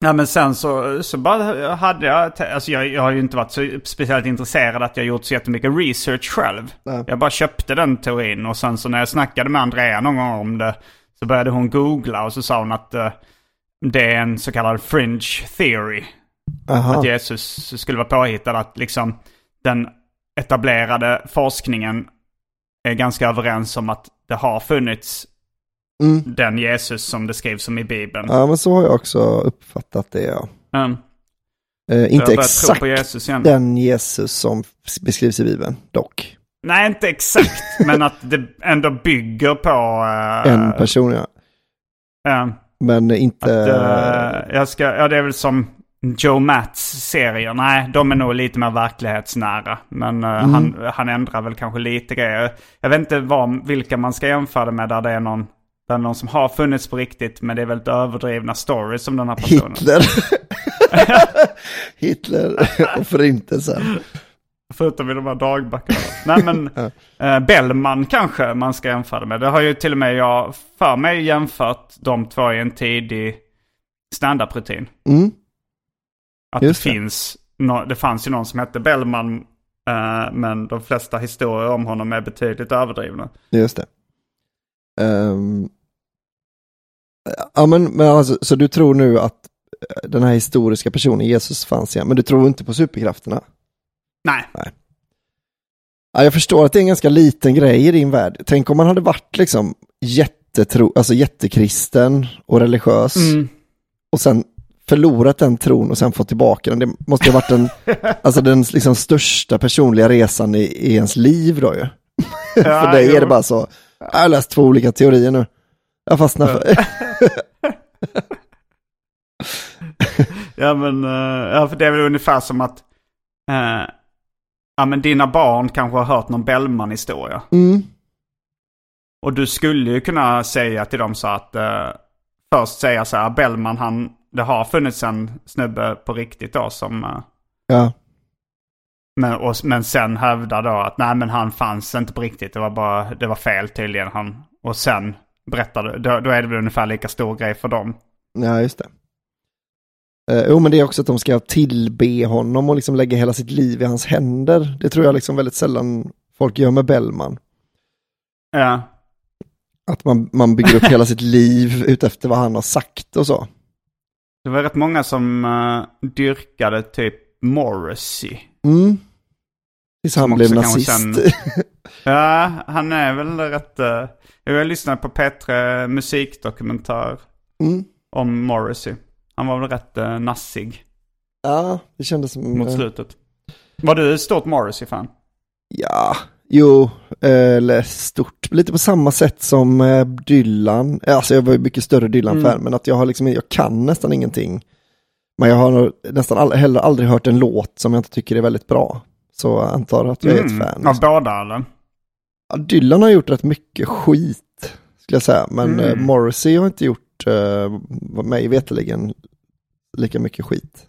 Speaker 2: Nej men sen så, så bara hade jag, alltså jag, jag har ju inte varit så speciellt intresserad att jag gjort så jättemycket research själv.
Speaker 3: Nej.
Speaker 2: Jag bara köpte den teorin och sen så när jag snackade med Andrea någon gång om det så började hon googla och så sa hon att eh, det är en så kallad fringe theory.
Speaker 3: Aha.
Speaker 2: Att Jesus skulle vara påhittad. Att liksom den etablerade forskningen är ganska överens om att det har funnits
Speaker 3: Mm.
Speaker 2: den Jesus som det skrivs om i Bibeln.
Speaker 3: Ja, men så har jag också uppfattat det. Ja.
Speaker 2: Mm.
Speaker 3: Eh, inte exakt
Speaker 2: på Jesus
Speaker 3: den Jesus som beskrivs i Bibeln, dock.
Speaker 2: Nej, inte exakt. men att det ändå bygger på... eh,
Speaker 3: En person, ja.
Speaker 2: eh,
Speaker 3: Men inte...
Speaker 2: att, eh, jag ska, ja, det är väl som Joe Matts serier. Nej, de är nog lite mer verklighetsnära. Men eh, han, han ändrar väl kanske lite grejer. Jag vet inte vad, vilka man ska jämföra det med där det är någon, där någon som har funnits på riktigt. Men det är väldigt överdrivna stories som den här personen.
Speaker 3: Hitler. Hitler och förintelsen.
Speaker 2: Förutom i de här dagböckerna. Nej men eh, Bellman kanske man ska jämföra det med. Det har ju till och med jag för mig jämfört de två i en tidig standup-rutin.
Speaker 3: Mm.
Speaker 2: Att
Speaker 3: Just
Speaker 2: det
Speaker 3: det.
Speaker 2: finns, nå- det fanns ju någon som hette Bellman. eh, men de flesta historier om honom är betydligt överdrivna.
Speaker 3: Just det. Ehm, ja, men, men alltså, så du tror nu att eh, den här historiska personen Jesus fanns igen, men du tror inte på superkrafterna?
Speaker 2: Nej.
Speaker 3: Ja, jag förstår att det är en ganska liten grej i din värld. Tänk om man hade varit liksom jättetro, alltså jättekristen och religiös
Speaker 2: Mm.
Speaker 3: och sen förlorat den tron och sen fått tillbaka den. Det måste ju ha varit den, alltså den liksom största personliga resan i, i ens liv då ju. för dig är det bara så, jag har läst två olika teorier nu. Jag fastnar för...
Speaker 2: Ja men, eh, ja, för det är väl ungefär som att eh, ja, men dina barn kanske har hört någon Bellman-historia.
Speaker 3: Mm.
Speaker 2: Och du skulle ju kunna säga till dem så att eh, först säga så här, Bellman han, det har funnits en snubbe på riktigt då som, eh,
Speaker 3: Ja,
Speaker 2: men, och, men sen hävda då att nej men han fanns inte på riktigt, det var bara, det var fel tydligen han. Och sen berättar du, då, då är det väl ungefär lika stor grej för dem.
Speaker 3: ja just det. Eh, jo, men det är också att de ska tillbe honom och liksom lägga hela sitt liv i hans händer. Det tror jag liksom väldigt sällan folk gör med Bellman.
Speaker 2: Ja,
Speaker 3: Att man, man bygger upp hela sitt liv utefter vad han har sagt och så.
Speaker 2: det var rätt många som uh, dyrkade typ Morrissey.
Speaker 3: Mm. Tills han blev nazist.
Speaker 2: Ja, han är väl rätt... Uh, jag lyssnade på Petre musikdokumentär
Speaker 3: mm.
Speaker 2: om Morrissey. Han var väl rätt uh, nassig
Speaker 3: Ja, det kändes som...
Speaker 2: mot
Speaker 3: eh,
Speaker 2: slutet. Var du ett stort Morrissey-fan?
Speaker 3: Ja, jo, eh, eller stort. Lite på samma sätt som eh, Dylan. Alltså jag var ju mycket större Dylan-fan,
Speaker 2: Mm.
Speaker 3: men att jag har liksom, jag kan nästan ingenting. Men jag har nästan all, heller aldrig hört en låt som jag inte tycker är väldigt bra. Så jag antar att jag är ett fan.
Speaker 2: Av
Speaker 3: liksom.
Speaker 2: båda eller?
Speaker 3: Ja, Dylan har gjort rätt mycket skit, skulle jag säga. Men
Speaker 2: Mm.
Speaker 3: eh, Morrissey har inte gjort, eh, mig veterligen, lika mycket skit.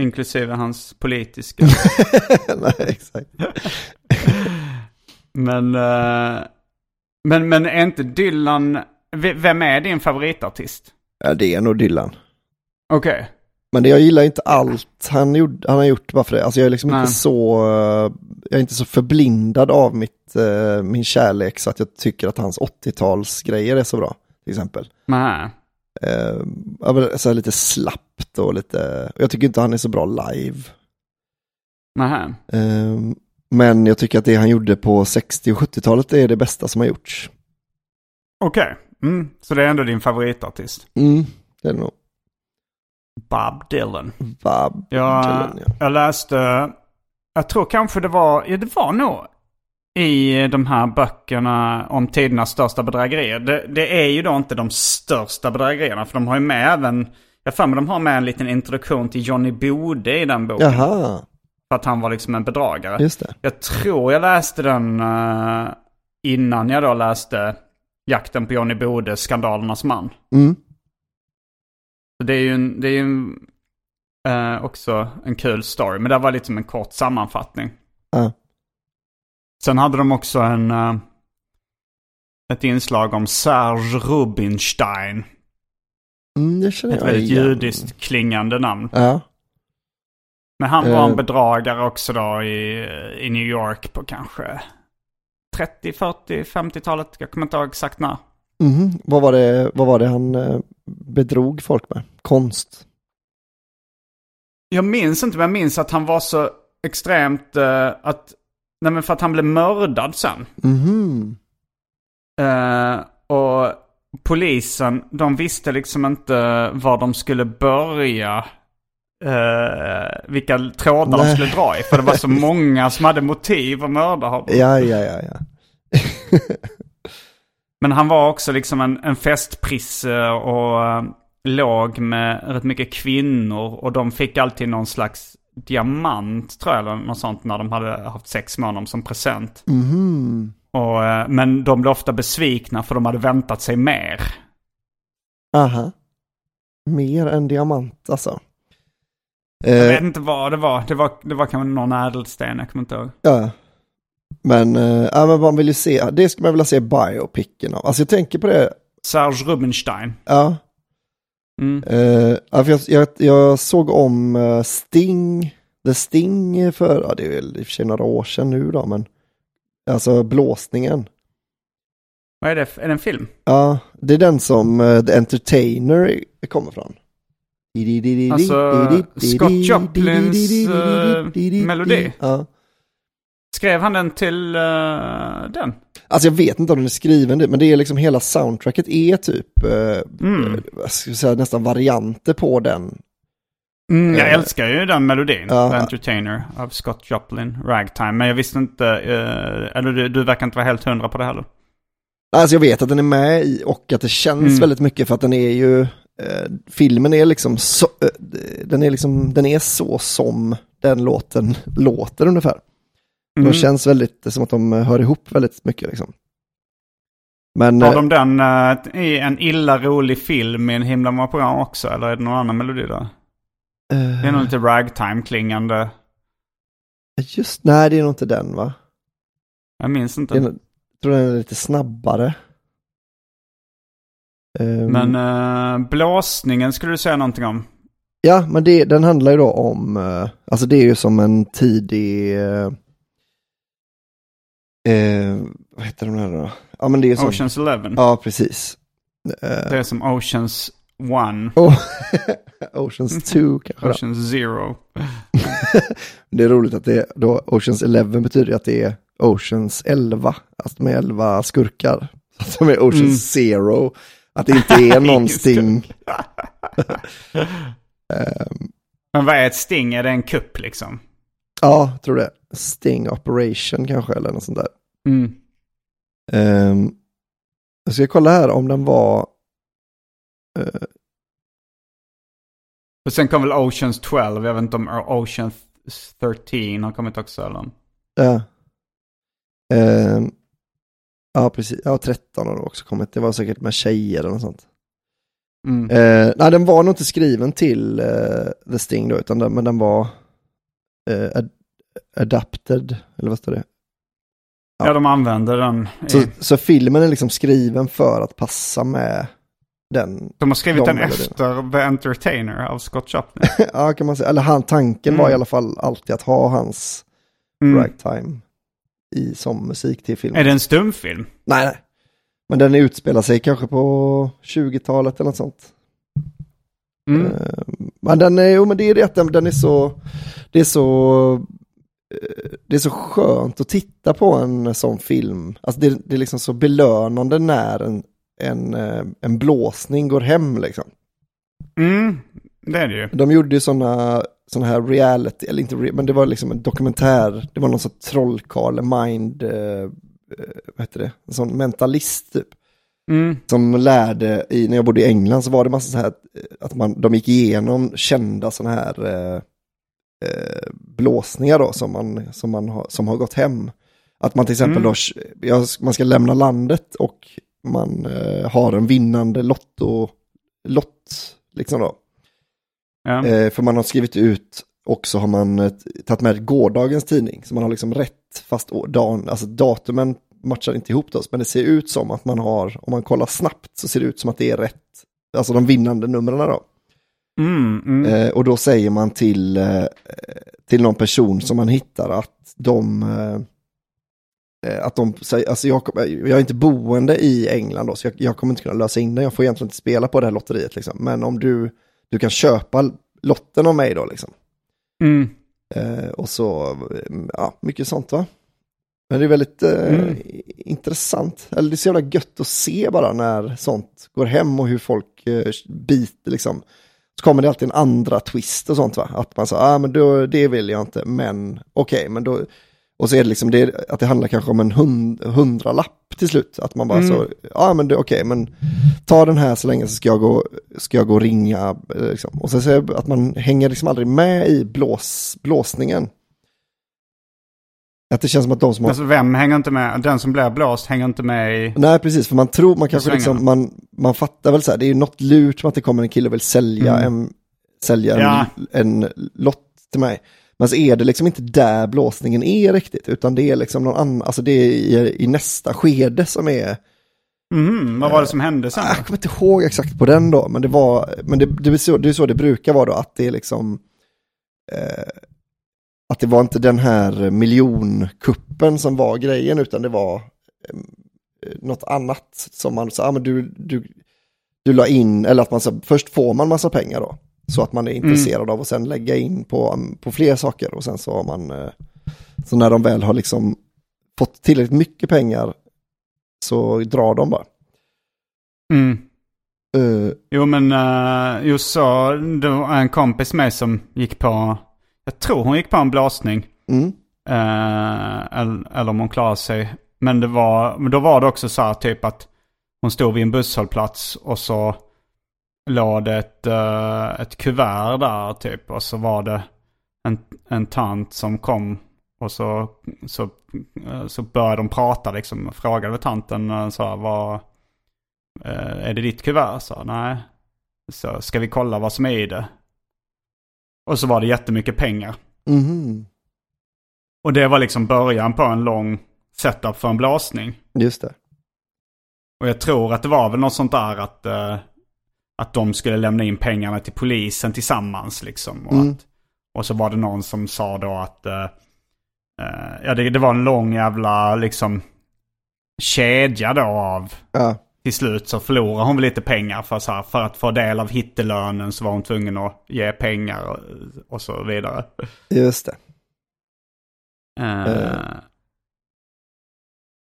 Speaker 2: Inklusive hans politiska.
Speaker 3: Nej, exakt.
Speaker 2: men, eh, men, men är inte Dylan... Vem är din favoritartist?
Speaker 3: Ja, det är nog Dylan.
Speaker 2: Okej.
Speaker 3: Men det, jag gillar inte allt han, gjorde, han har gjort bara för det. Alltså jag är liksom
Speaker 2: Nej.
Speaker 3: inte så, eh, jag är inte så förblindad av mitt, eh, min kärlek så att jag tycker att hans 80-talsgrejer är så bra. Till exempel.
Speaker 2: Nej.
Speaker 3: Eh, men så här lite slappt och lite, och jag tycker inte han är så bra live.
Speaker 2: Nej.
Speaker 3: Eh, men jag tycker att det han gjorde på 60 och 70-talet är det bästa som har gjorts.
Speaker 2: Okej. Mm. Så det är ändå din favoritartist?
Speaker 3: Mm, det är det nog.
Speaker 2: Bob Dylan.
Speaker 3: Bob
Speaker 2: Jag,
Speaker 3: Dylan, ja.
Speaker 2: jag läste, jag tror kanske det var, ja det var nog i de här böckerna om tidernas största bedrägerier. Det, det, är ju då inte de största bedrägerierna. För de har ju med även, jag för mig de har med en liten introduktion till Johnny Bode i den boken.
Speaker 3: Jaha.
Speaker 2: För att han var liksom en bedragare.
Speaker 3: Just det.
Speaker 2: Jag tror jag läste den uh, innan jag då läste Jakten på Johnny Bode, Skandalernas man.
Speaker 3: Mm.
Speaker 2: Det är ju, en, det är en, uh, också en kul story. Men det var lite som en kort sammanfattning.
Speaker 3: Ja.
Speaker 2: Sen hade de också en, uh, ett inslag om Serge Rubinstein.
Speaker 3: Mm, det känner
Speaker 2: Ett
Speaker 3: jag
Speaker 2: väldigt
Speaker 3: igen.
Speaker 2: judiskt klingande namn.
Speaker 3: Ja.
Speaker 2: Men han var en
Speaker 3: Eh.
Speaker 2: bedragare också då i, i New York på kanske 30, 40, 50-talet. Jag kommer inte ihåg exakt när.
Speaker 3: Mhm. Vad, var det, vad var det han eh, bedrog folk med? Konst?
Speaker 2: Jag minns inte, men jag minns att han var så extremt uh, att... Nej men för att han blev mördad sen.
Speaker 3: Mhm.
Speaker 2: Eh, och polisen, de visste liksom inte var de skulle börja. eh, vilka trådar de
Speaker 3: Nej.
Speaker 2: skulle dra i. För det var så många som hade motiv att mörda honom.
Speaker 3: Ja, ja, ja, ja.
Speaker 2: Men han var också liksom en, en festprisse och eh, låg med rätt mycket kvinnor. Och de fick alltid någon slags diamant tror jag, eller något sånt när de hade haft sex med honom som present.
Speaker 3: Mhm.
Speaker 2: Och, eh, men de blev ofta besvikna för de hade väntat sig mer.
Speaker 3: Aha. Mer än diamant alltså.
Speaker 2: Jag
Speaker 3: Eh,
Speaker 2: vet inte vad det var. Det var, det var kanske någon ädelsten, jag kommer inte ihåg.
Speaker 3: ja. Men, eh, ja, men man vill ju se, det skulle man vilja se biopicken av. Alltså jag tänker på det,
Speaker 2: Serge Rubinstein.
Speaker 3: ja.
Speaker 2: Mm.
Speaker 3: Eh, för jag, jag, jag såg om eh, Sting, The Sting för, ja det är väl i och för sig några år sedan nu då, men alltså blåsningen.
Speaker 2: Vad är det? Är det en film?
Speaker 3: Ja, det är den som eh, The Entertainer kommer från.
Speaker 2: Alltså, Scott Joplins, eh, melodi.
Speaker 3: Ja.
Speaker 2: Skrev han den till eh, den?
Speaker 3: Alltså jag vet inte om den är skriven, men det är liksom hela soundtracket är typ, eh,
Speaker 2: Mm.
Speaker 3: eh, säga, nästan varianter på den.
Speaker 2: Mm, jag
Speaker 3: Eh,
Speaker 2: älskar ju den melodin.
Speaker 3: ja.
Speaker 2: The Entertainer av Scott Joplin, Ragtime. Men jag visste inte, eller du, du verkar inte vara helt hundra på det heller.
Speaker 3: Alltså jag vet att den är med i och att det känns
Speaker 2: Mm.
Speaker 3: väldigt mycket för att den är ju, filmen är liksom så, den är liksom, den är så som den låten låter ungefär.
Speaker 2: Mm.
Speaker 3: De känns väldigt som att de hör ihop väldigt mycket liksom. Men,
Speaker 2: Har
Speaker 3: eh,
Speaker 2: de den eh, i en illa rolig film i en himla många program också? Eller är det någon annan melodi där? Det är nog lite ragtime-klingande.
Speaker 3: just, nej det är nog inte den va?
Speaker 2: Jag minns inte.
Speaker 3: Jag tror den är lite snabbare. Ehm,
Speaker 2: Men eh, blåsningen skulle du säga någonting om?
Speaker 3: Ja, men det, den handlar ju då om, eh, alltså det är ju som en tidig, eh, vad heter de här då? Ja men det är som,
Speaker 2: Oceans Eleven.
Speaker 3: ja precis. Eh,
Speaker 2: Det är som Oceans One.
Speaker 3: oh, Oceans 2 kanske.
Speaker 2: Oceans Zero.
Speaker 3: Det är roligt att det är, då Oceans 11 betyder att det är Oceans 11, alltså med 11 skurkar. Att de är Oceans
Speaker 2: Mm.
Speaker 3: Zero, att det inte är någonting. Ehm,
Speaker 2: Men vad är ett sting? Är det en kupp liksom?
Speaker 3: Ja, tror det. Sting Operation kanske eller något sånt där.
Speaker 2: Mm.
Speaker 3: Um, jag ska kolla här om den var...
Speaker 2: Och sen kom väl Oceans 12. Jag vet inte om Ocean 13 har kommit också eller?
Speaker 3: ja. Ehm, ja, precis. Ja, 13 har också kommit. Det var säkert med tjejer eller något sånt.
Speaker 2: Mm.
Speaker 3: Eh, nej, den var nog inte skriven till eh, The Sting då, utan den, men den var eh, ad adapted, eller vad står det?
Speaker 2: Ja, de använder den. I,
Speaker 3: Så, så filmen är liksom skriven för att passa med den.
Speaker 2: de har skrivit
Speaker 3: de
Speaker 2: den efter The Entertainer av Scott Joplin.
Speaker 3: ja, kan man säga. Eller han, tanken var
Speaker 2: Mm.
Speaker 3: i alla fall alltid att ha hans
Speaker 2: Mm.
Speaker 3: ragtime i, som musik till filmen.
Speaker 2: Är det en stumfilm?
Speaker 3: Nej, nej. Men den utspelar sig kanske på 20-talet eller något sånt.
Speaker 2: Mm.
Speaker 3: Eh, Men den är, jo men det är det att den, är så, det är så, eh, det är så skönt att titta på en sån film. Alltså det, det är liksom så belönande när en, en, eh, en blåsning går hem liksom.
Speaker 2: Mm. Det är det ju.
Speaker 3: De gjorde ju sådana såna här reality, eller inte men det var liksom en dokumentär. Det var någon sån trollkarl, mind, eh, vad heter det, en sån mentalist typ.
Speaker 2: Mm.
Speaker 3: Som lärde, i, när jag bodde i England så var det massa så här, eh, att man, de gick igenom kända sådana här eh, eh, blåsningar då som, man, som, man har, som har gått hem. Att man till exempel
Speaker 2: Mm.
Speaker 3: då, ja, man ska lämna landet och man eh, har en vinnande lotto, lott, liksom då.
Speaker 2: Ja.
Speaker 3: Eh, för man har skrivit ut och så har man tagit med gårdagens tidning. Så man har liksom rätt, fast dagen, alltså datumen matchar inte ihop då. Men det ser ut som att man har, om man kollar snabbt så ser det ut som att det är rätt. Alltså de vinnande numren då.
Speaker 2: Mm, mm.
Speaker 3: Eh, och då säger man till, eh, till någon person som man hittar att de, eh, eh, att de säger, alltså jag, jag är inte boende i England då, så jag, jag kommer inte kunna lösa in den, jag får egentligen inte spela på det här lotteriet liksom. Men om du, du kan köpa lotten av mig då liksom.
Speaker 2: Mm.
Speaker 3: Eh, och så, eh, ja, mycket sånt va. Men det är väldigt eh,
Speaker 2: Mm.
Speaker 3: intressant, eller det är så jävla gött att se bara när sånt går hem och hur folk eh, biter liksom. Så kommer det alltid en andra twist och sånt va, att man säger, ah men då, det vill jag inte, men okej, men då, och så är det liksom det, att det handlar kanske om en hund, hundralapp till slut, att man bara
Speaker 2: Mm.
Speaker 3: så, ja ah, men okej, men ta den här så länge så ska jag gå, ska jag gå och ringa, eh, liksom. och sen så att man hänger liksom aldrig med i blås, blåsningen. Att det känns som att de som har
Speaker 2: Alltså vem hänger inte med? Den som blir blåst hänger inte med i...
Speaker 3: Nej, precis, för man tror, man kanske liksom, man, man fattar väl så här, det är ju något lurt som att det kommer en kille och vill sälja
Speaker 2: Mm.
Speaker 3: en, sälja en,
Speaker 2: Ja.
Speaker 3: en lott till mig. Men så är det liksom inte där blåsningen är riktigt, utan det är liksom någon annan, alltså det är i, i nästa skede som är,
Speaker 2: Mhm, vad var det som hände sen?
Speaker 3: Ah, jag kommer inte ihåg exakt på den då, men det var, men det, det, är, så, det är så det brukar vara då, att det är liksom, eh, att det var inte den här miljonkuppen som var grejen, utan det var eh, något annat som man sa, ah, men du, du, du la in, eller att man sa, först får man massa pengar då, så att man är intresserad av att sen lägga in på, på fler saker och sen så har man, eh, så när de väl har liksom fått tillräckligt mycket pengar så drar de bara.
Speaker 2: Mm.
Speaker 3: Eh,
Speaker 2: Jo men uh, just så, det var en kompis med som gick på, jag tror hon gick på en blåsning.
Speaker 3: mm,
Speaker 2: Eh, eller, eller om hon klarade sig. Men, det var, men då var det också så här typ att hon stod vid en busshållplats och så låg det ett, eh, ett kuvert där typ. Och så var det en, en tant som kom och så, så, eh, så började de prata liksom. Frågade tanten eh, så här, vad, eh, är det ditt kuvert? Så, nej. Så ska vi kolla vad som är i det? Och så var det jättemycket pengar.
Speaker 3: mhm,
Speaker 2: Och det var liksom början på en lång setup för en blåsning.
Speaker 3: just det.
Speaker 2: Och jag tror att det var väl något sånt där att, eh, att de skulle lämna in pengarna till polisen tillsammans liksom. Och,
Speaker 3: Mm.
Speaker 2: att, och så var det någon som sa då att eh, ja, det, det var en lång jävla liksom kedja då av
Speaker 3: Ja,
Speaker 2: till slut så förlorade hon väl lite pengar för, så här, för att få del av hittelönen så var hon tvungen att ge pengar och, och så vidare.
Speaker 3: just det.
Speaker 2: Eh,
Speaker 3: Eh,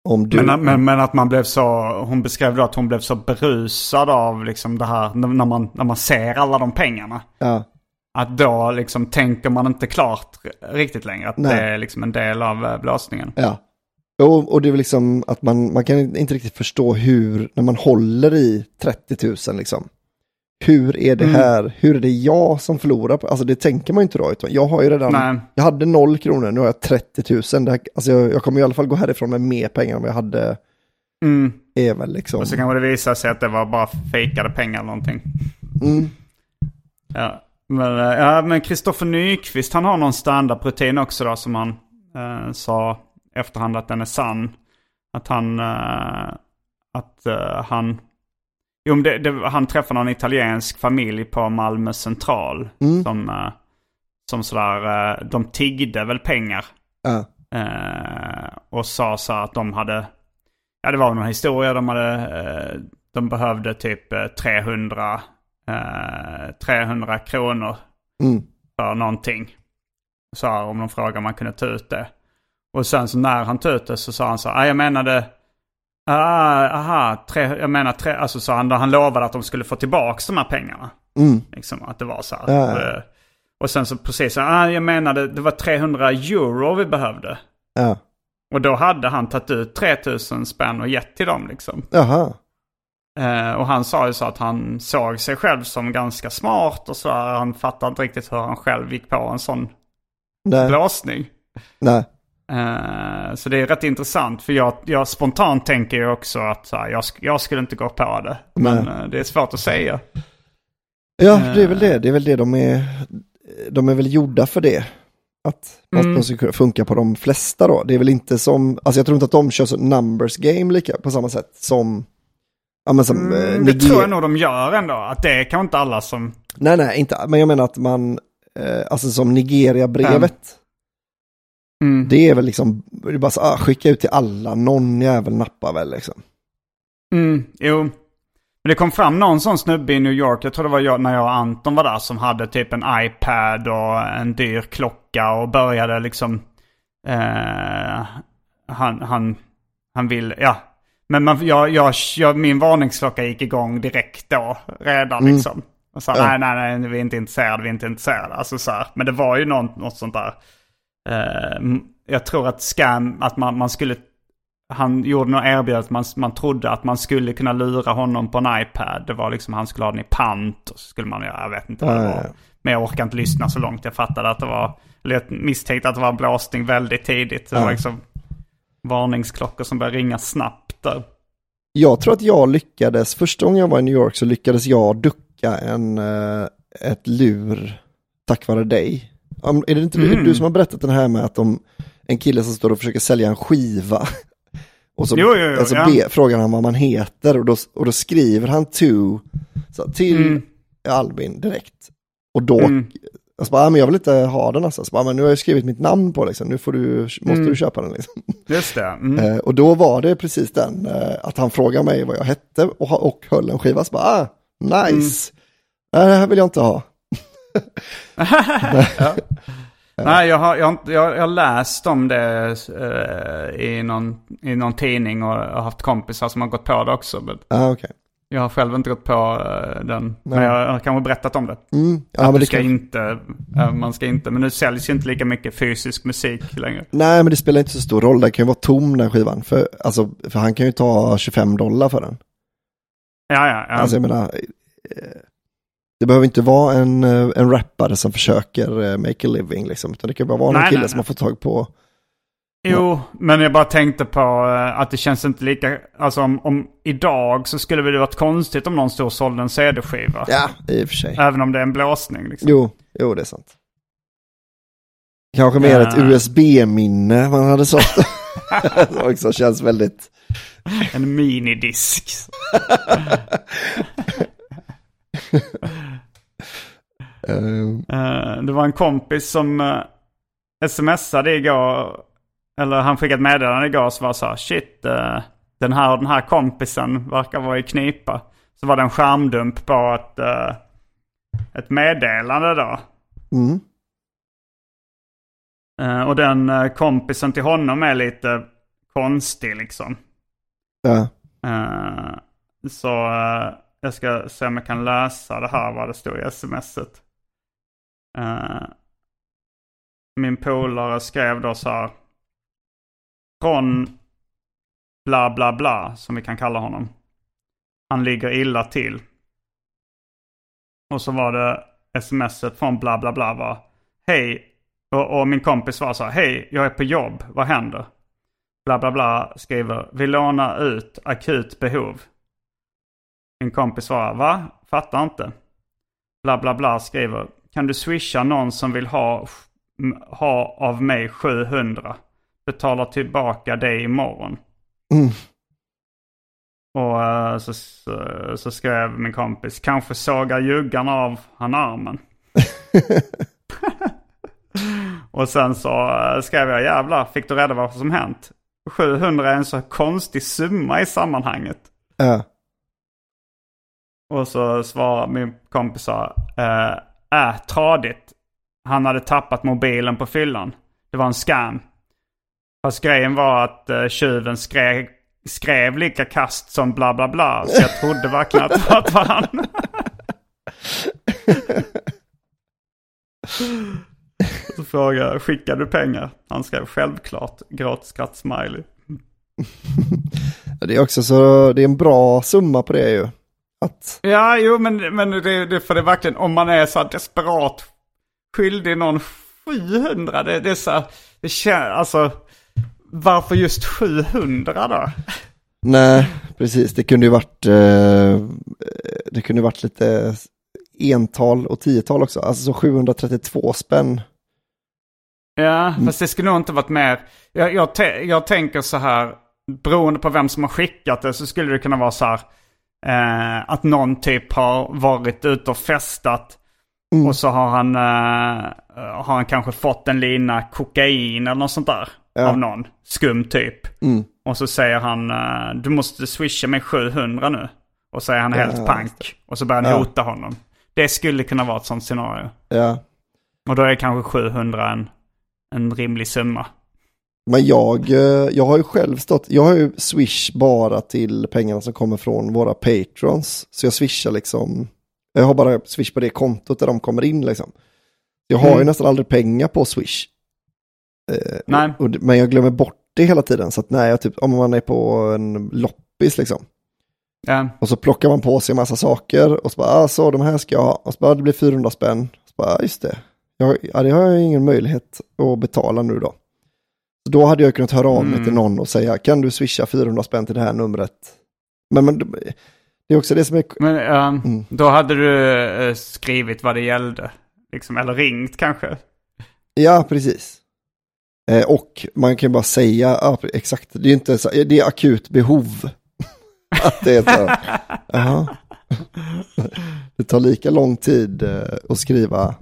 Speaker 3: Om du...
Speaker 2: Men, men, men att man blev så, hon beskrev då att hon blev så berusad av liksom det här, när man, när man ser alla de pengarna.
Speaker 3: Ja,
Speaker 2: Att då liksom tänker man inte klart riktigt längre. Att
Speaker 3: Nej.
Speaker 2: det är liksom en del av eh, blåsningen.
Speaker 3: ja. Och, och det är liksom att man, man kan inte riktigt förstå hur, när man håller i 30 000 liksom. Hur är det
Speaker 2: Mm.
Speaker 3: här, hur är det jag som förlorar på, alltså det tänker man ju inte då, utan jag har ju redan,
Speaker 2: Nej.
Speaker 3: jag hade noll kronor, nu har jag 30 000. Det här, alltså jag, jag kommer i alla fall gå härifrån med mer pengar än vad jag hade,
Speaker 2: Mm.
Speaker 3: är väl liksom.
Speaker 2: Och så kanske det visar sig att det var bara fejkade pengar eller någonting.
Speaker 3: Mm,
Speaker 2: Ja. Men, eh, ja, men Kristoffer Nyqvist han har någon standup-rutin också då som han eh, sa efterhand att den är sann. Att han, eh, att eh, han, jo men det, det, han träffade någon italiensk familj på Malmö central.
Speaker 3: Mm.
Speaker 2: Som, eh, som sådär, de tiggde väl pengar. Eh, och sa så att de hade, ja det var någon historia, de hade, de behövde typ eh, 300, eh, 300 kronor
Speaker 3: mm,
Speaker 2: för någonting. Så här, om de frågade om man kunde ta ut det. Och sen så när han tog ut det så sa han så här, "Ah, jag menade Ah, aha, tre, jag menar tre, alltså så han, han lovade att de skulle få tillbaka de här pengarna.
Speaker 3: Mm.
Speaker 2: Liksom att det var så här.
Speaker 3: Ja, ja.
Speaker 2: Eh, Och sen så precis, ah, jag menade det var 300 euro vi behövde.
Speaker 3: Ja.
Speaker 2: Och då hade han tagit ut 3000 spänn och gett till dem liksom.
Speaker 3: Jaha.
Speaker 2: Eh, och han sa ju så att han såg sig själv som ganska smart och så. här. Han fattade inte riktigt hur han själv gick på en sån
Speaker 3: Nej.
Speaker 2: blåsning.
Speaker 3: Nej.
Speaker 2: Eh, så det är rätt intressant för jag, jag spontant tänker ju också att här, jag, jag skulle inte gå på det. Men
Speaker 3: Nej.
Speaker 2: eh, det är svårt att säga.
Speaker 3: Ja, det är väl det. Det är väl det de är. De är väl gjorda för det. Att,
Speaker 2: Mm.
Speaker 3: de ska funka på de flesta då. Det är väl inte som, alltså jag tror inte att de kör så numbers game lika på samma sätt som, ja men som eh,
Speaker 2: Mm, det tror jag nog de gör ändå. Att det kanske inte alla som...
Speaker 3: Nej, nej, inte, men jag menar att man, eh, alltså som Nigeria-brevet,
Speaker 2: Mm.
Speaker 3: det är väl liksom, det är bara så, ah, skicka ut till alla, någon jävel nappar väl liksom.
Speaker 2: Mm, jo. Men det kom fram någon sån snubbe i New York, jag tror det var jag, när jag och Anton var där, som hade typ en iPad och en dyr klocka och började liksom... Eh, han, han, han vill, ja. Men man, jag, jag, jag, min varningsklocka gick igång direkt då, redan
Speaker 3: Mm.
Speaker 2: liksom. Och sa,
Speaker 3: Ja.
Speaker 2: nej, nej, nej, vi är inte intresserade, vi är inte intresserade. Alltså så här. Men det var ju något, något sånt där. Eh, jag tror att scam, att man, man skulle han gjorde nog erbjudande att man, man trodde att man skulle kunna lura honom på en iPad. Det var liksom han skulle ha den i pant. Och så skulle man göra, jag vet inte vad det var. Men jag orkar inte lyssna så långt. Jag fattade att det var, eller jag misstänkte att det var en blåsning väldigt tidigt. Det var liksom varningsklockor som började ringa snabbt där.
Speaker 3: Jag tror att jag lyckades, första gången jag var i New York så lyckades jag ducka en, eh, ett lur tack vare dig. Är det inte du,
Speaker 2: Mm.
Speaker 3: du som har berättat den här med att de, en kille som står och försöker sälja en skiva. Och så
Speaker 2: Jo, jo, jo,
Speaker 3: alltså
Speaker 2: ja.
Speaker 3: be, frågar han vad man heter och då, och då skriver han to, så, till
Speaker 2: Mm.
Speaker 3: Albin direkt. Och då,
Speaker 2: Mm.
Speaker 3: jag så bara, men jag vill inte ha den alltså. Så bara, men nu har jag skrivit mitt namn på liksom, nu får du, måste
Speaker 2: Mm.
Speaker 3: du köpa den liksom.
Speaker 2: Just det. Mm.
Speaker 3: Eh, och då var det precis den, eh, att han frågade mig vad jag hette och, och höll en skiva. Så bara, ah, nice. Nej, det här vill jag inte ha.
Speaker 2: Nej, jag har, jag, har, jag, har läst om det eh, i, någon, i någon tidning och har haft kompisar som har gått på det också. Men
Speaker 3: Ah, okej.
Speaker 2: jag har själv inte gått på eh, den. Men
Speaker 3: Nej.
Speaker 2: jag har kanske berättat om det.
Speaker 3: Mm. Ja,
Speaker 2: att
Speaker 3: men det
Speaker 2: ska
Speaker 3: kan...
Speaker 2: inte, man ska inte, men nu säljs ju inte lika mycket fysisk musik längre.
Speaker 3: Nej, men det spelar inte så stor roll. Den kan ju vara tom den skivan. För, alltså, för han kan ju ta 25 dollar för den.
Speaker 2: Ja, ja, ja.
Speaker 3: Alltså jag menar, eh, det behöver inte vara en, eh, en rappare som försöker eh, make a living liksom. Utan det kan bara vara någon
Speaker 2: Nej,
Speaker 3: kille
Speaker 2: nej,
Speaker 3: som
Speaker 2: nej.
Speaker 3: har fått tag på.
Speaker 2: Jo, men jag bara tänkte på eh, att det känns inte lika, alltså om, om idag så skulle det varit konstigt om någon stod och sålde en CD-skiva.
Speaker 3: Ja, i och för sig.
Speaker 2: Även om det är en blåsning liksom.
Speaker 3: Jo, jo det är sant. Kanske mer
Speaker 2: Ja.
Speaker 3: ett USB-minne man hade sålt. som också känns väldigt...
Speaker 2: En minidisk.
Speaker 3: eh,
Speaker 2: Eh, det var en kompis som uh, smsade igår, eller han skickade ett meddelande igår som var så här, shit, eh, den här och den här kompisen verkar vara i knipa. Så var det en skärmdump på ett, eh, ett meddelande då.
Speaker 3: mm,
Speaker 2: Eh, och den eh, kompisen till honom är lite konstig liksom.
Speaker 3: ja.
Speaker 2: Eh, så eh, jag ska se om jag kan läsa det här vad det står i smset. Uh, eh, min polare skrev då så här. Från bla bla bla som vi kan kalla honom. Han ligger illa till. Och så var det smset från bla bla bla var. Hej. Och, och min kompis var så här. Hej, jag är på jobb. Vad händer? Bla bla bla skriver. Vi lånar ut akut behov. Min kompis svarar. Va? Fattar inte. Bla bla bla skriver. Kan du swisha någon som vill ha, ha av mig 700? Betalar tillbaka dig imorgon.
Speaker 3: Mm.
Speaker 2: Och eh, så, så, så skrev min kompis. Kanske sågar juggarna av han armen. Och sen så eh, skrev jag jävlar, fick du reda vad som hänt? 700 är en så konstig summa i sammanhanget.
Speaker 3: ja.
Speaker 2: Och så svarar min kompis äh, äh, tradigt. Han hade tappat mobilen på fyllan. Det var en scam. Fast grejen var att uh, tjuven skrek, skrev lika kast som bla bla bla. Så jag trodde verkligen att det var han. Så frågade jag, skickar du pengar? Han skrev självklart, gråtskratt-smiley.
Speaker 3: Det är också så, det är en bra summa på det ju. Att,
Speaker 2: Ja, jo, men, men det, det för det är verkligen, om man är så här desperat skyldig någon 700, det, det är så här, det känns, alltså, varför just 700 då?
Speaker 3: nej, precis, det kunde ju varit, eh, det kunde varit lite ental och tiotal också. Alltså så 732 spänn.
Speaker 2: Ja, fast det skulle nog inte varit mer. Jag, jag, jag tänker så här, beroende på vem som har skickat det så skulle det kunna vara så här. Eh, att någon typ har varit ute och festat. Och så har han, eh, har han kanske fått en lina kokain eller något sånt där.
Speaker 3: Ja.
Speaker 2: Av någon skum typ.
Speaker 3: Mm.
Speaker 2: Och så säger han, eh, du måste swisha mig 700 nu. Och så är han helt
Speaker 3: Ja,
Speaker 2: pank. Och så börjar han
Speaker 3: Ja.
Speaker 2: hota honom. Det skulle kunna vara ett sånt scenario.
Speaker 3: Ja.
Speaker 2: Och då är kanske 700 en, en rimlig summa.
Speaker 3: Men jag, eh, jag har ju själv stått, jag har ju swish bara till pengarna som kommer från våra patrons. Så jag swishar liksom, jag har bara swish på det kontot där de kommer in liksom. Jag har ju
Speaker 2: Mm.
Speaker 3: nästan aldrig pengar på swish. Eh, och, men jag glömmer bort det hela tiden. Så att när jag typ, om man är på en loppis liksom.
Speaker 2: Ja.
Speaker 3: Och så plockar man på sig en massa saker och så bara, ah, så de här ska jag ha. Och så bara, det blir 400 spänn. Så bara, ah, just det. Jag, ja, det har jag ingen möjlighet att betala nu då. Då hade jag kunnat höra av mig
Speaker 2: Mm.
Speaker 3: till någon och säga, kan du swisha 400 spänn till det här numret? Men, men det är också det som är,
Speaker 2: Men eh,
Speaker 3: Mm.
Speaker 2: då hade du eh, skrivit vad det gällde. Liksom, eller ringt kanske.
Speaker 3: ja precis. Eh, och man kan bara säga, ja, exakt, det är inte så, det är akut behov. att det är så, jaha. Det tar lika lång tid eh, att skriva,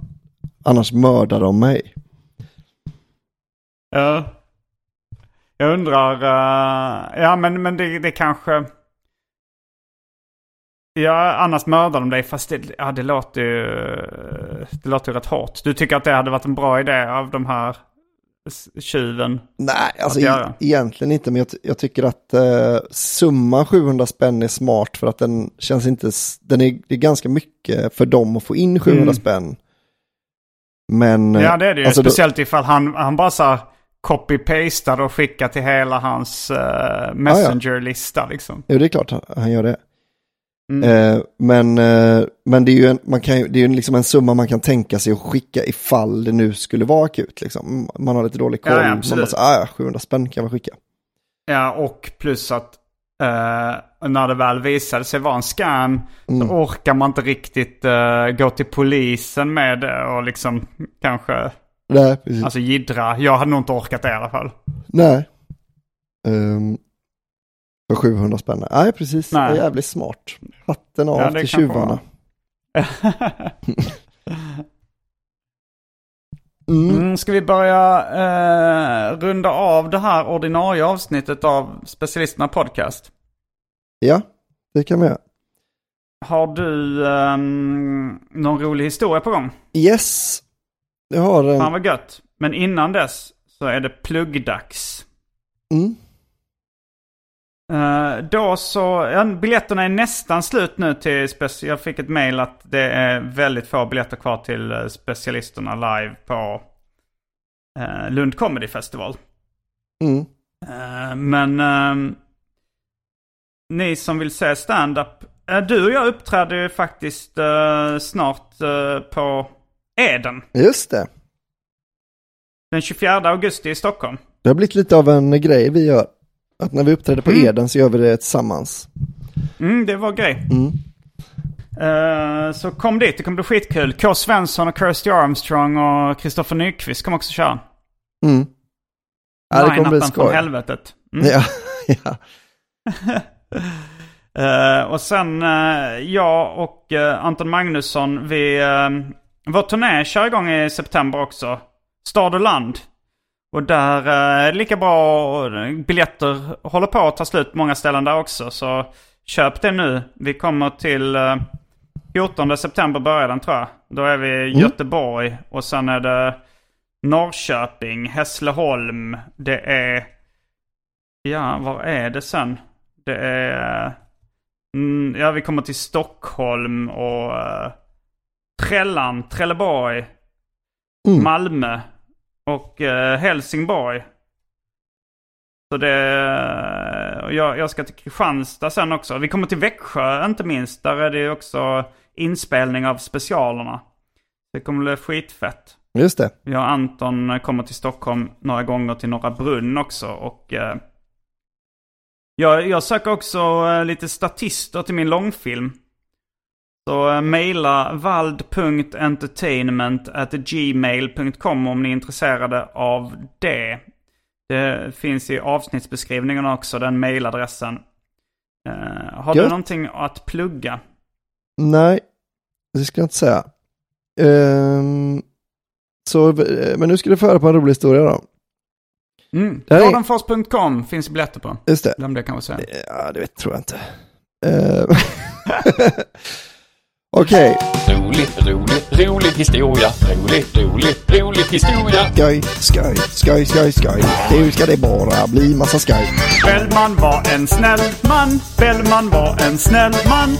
Speaker 3: annars mördar de mig.
Speaker 2: Ja. Jag undrar, eh, ja men, men det, det kanske... Ja, annars mördar de dig. Fast det, ja, det låter ju det låter ju rätt hårt. Du tycker att det hade varit en bra idé av de här tjuven?
Speaker 3: Nej, alltså e- egentligen inte, men jag, jag tycker att eh, summan 700 spänn är smart för att den känns inte, den är, det är ganska mycket för dem att få in 700
Speaker 2: Mm.
Speaker 3: spänn. Men...
Speaker 2: Ja, det är det ju.
Speaker 3: alltså då-
Speaker 2: Speciellt ifall han, han bara så här copy-pastar och skickar till hela hans uh, messenger-lista liksom.
Speaker 3: Jo, det är klart han- gör det.
Speaker 2: Mm.
Speaker 3: Eh, men, eh, men det är ju, en, man kan, det är ju liksom en summa man kan tänka sig att skicka ifall det nu skulle vara akut. Liksom. Man har lite dålig koll.
Speaker 2: Ja, ja,
Speaker 3: man bara, så, ah, ja, 700 spänn kan man skicka.
Speaker 2: Ja, och plus att eh, när det väl visade sig vara en scam
Speaker 3: Mm.
Speaker 2: så orkar man inte riktigt gå till polisen med det och liksom kanske
Speaker 3: Nej, precis.
Speaker 2: alltså jiddra. Jag hade nog inte orkat det i alla fall.
Speaker 3: Nej. Um, för 700 spänn. Nej, precis.
Speaker 2: Nej.
Speaker 3: Det är jävligt smart. Hatten av
Speaker 2: Ja,
Speaker 3: till tjuvarna.
Speaker 2: var.
Speaker 3: Mm.
Speaker 2: Mm, ska vi börja eh, runda av det här ordinarie avsnittet av Specialisterna Podcast?
Speaker 3: Ja, det kan man göra.
Speaker 2: Har du ehm, någon rolig historia på gång?
Speaker 3: Yes. Jag har en...
Speaker 2: Fan vad gött. Men innan dess så är det pluggdags.
Speaker 3: Mm.
Speaker 2: Eh, då så, ja, biljetterna är nästan slut nu till speci- Jag fick ett mail att det är väldigt få biljetter kvar till eh, specialisterna live på uh, Lund Comedy Festival.
Speaker 3: Mm.
Speaker 2: Eh, men ehm, ni som vill se stand-up. du och jag uppträder ju faktiskt snart på Eden.
Speaker 3: Just det.
Speaker 2: Den 24 augusti i Stockholm.
Speaker 3: Det har blivit lite av en grej vi gör. Att när vi uppträder på
Speaker 2: Mm.
Speaker 3: Eden så gör vi det tillsammans.
Speaker 2: Mm, det var grej.
Speaker 3: Mm.
Speaker 2: Eh, så kom dit, det kommer bli skitkul. K. Svensson och Kirsty Armstrong och Kristoffer Nyqvist kommer också köra.
Speaker 3: Mm. Ja, det kommer bli
Speaker 2: Line-upen från
Speaker 3: skoj.
Speaker 2: helvetet. Mm.
Speaker 3: Ja, ja.
Speaker 2: Eh, och sen eh, jag och Anton Magnusson, vi, vår turné kör igång i september också. Stad och land. Och där eh, är det lika bra, biljetter håller på att ta slut på många ställen där också. Så köp det nu. Vi kommer till eh, 14 september börjar den tror jag. Då är vi i Göteborg och sen är det Norrköping, Hässleholm, det är... Ja, var är det sen? Det är... Mm, ja, vi kommer till Stockholm och Trällan, Trelleborg,
Speaker 3: Mm.
Speaker 2: Malmö och uh, Helsingborg. Så det... och jag, jag ska till Kristianstad sen också. Vi kommer till Växjö inte minst. Där är det också inspelning av specialerna. Det kommer bli skitfett.
Speaker 3: Just det.
Speaker 2: Jag och Anton kommer till Stockholm några gånger till Norra Brunn också. Och eh, jag, jag söker också eh, lite statister till min långfilm. Så eh, mejla vald.entertainment@gmail.com om ni är intresserade av det. Det finns i avsnittsbeskrivningen också, den mejladressen. Eh, har du
Speaker 3: Gött.
Speaker 2: någonting att plugga?
Speaker 3: Nej, det ska jag inte säga. Ehm, så, eh, men nu ska du föra på en rolig historia då.
Speaker 2: Mm. Nordenfors.com finns biljetter på.
Speaker 3: Just det.
Speaker 2: Glömde jag kanske säga.
Speaker 3: Ja, det vet, tror jag inte. Ehm, Okej,
Speaker 5: Rolig, rolig, rolig historia. Rolig, rolig, rolig historia.
Speaker 3: skoj, skoj, skoj, skoj, skoj. Nu ska det bara bli massa skoj.
Speaker 2: Bellman var en snäll man. Bellman var en snäll man.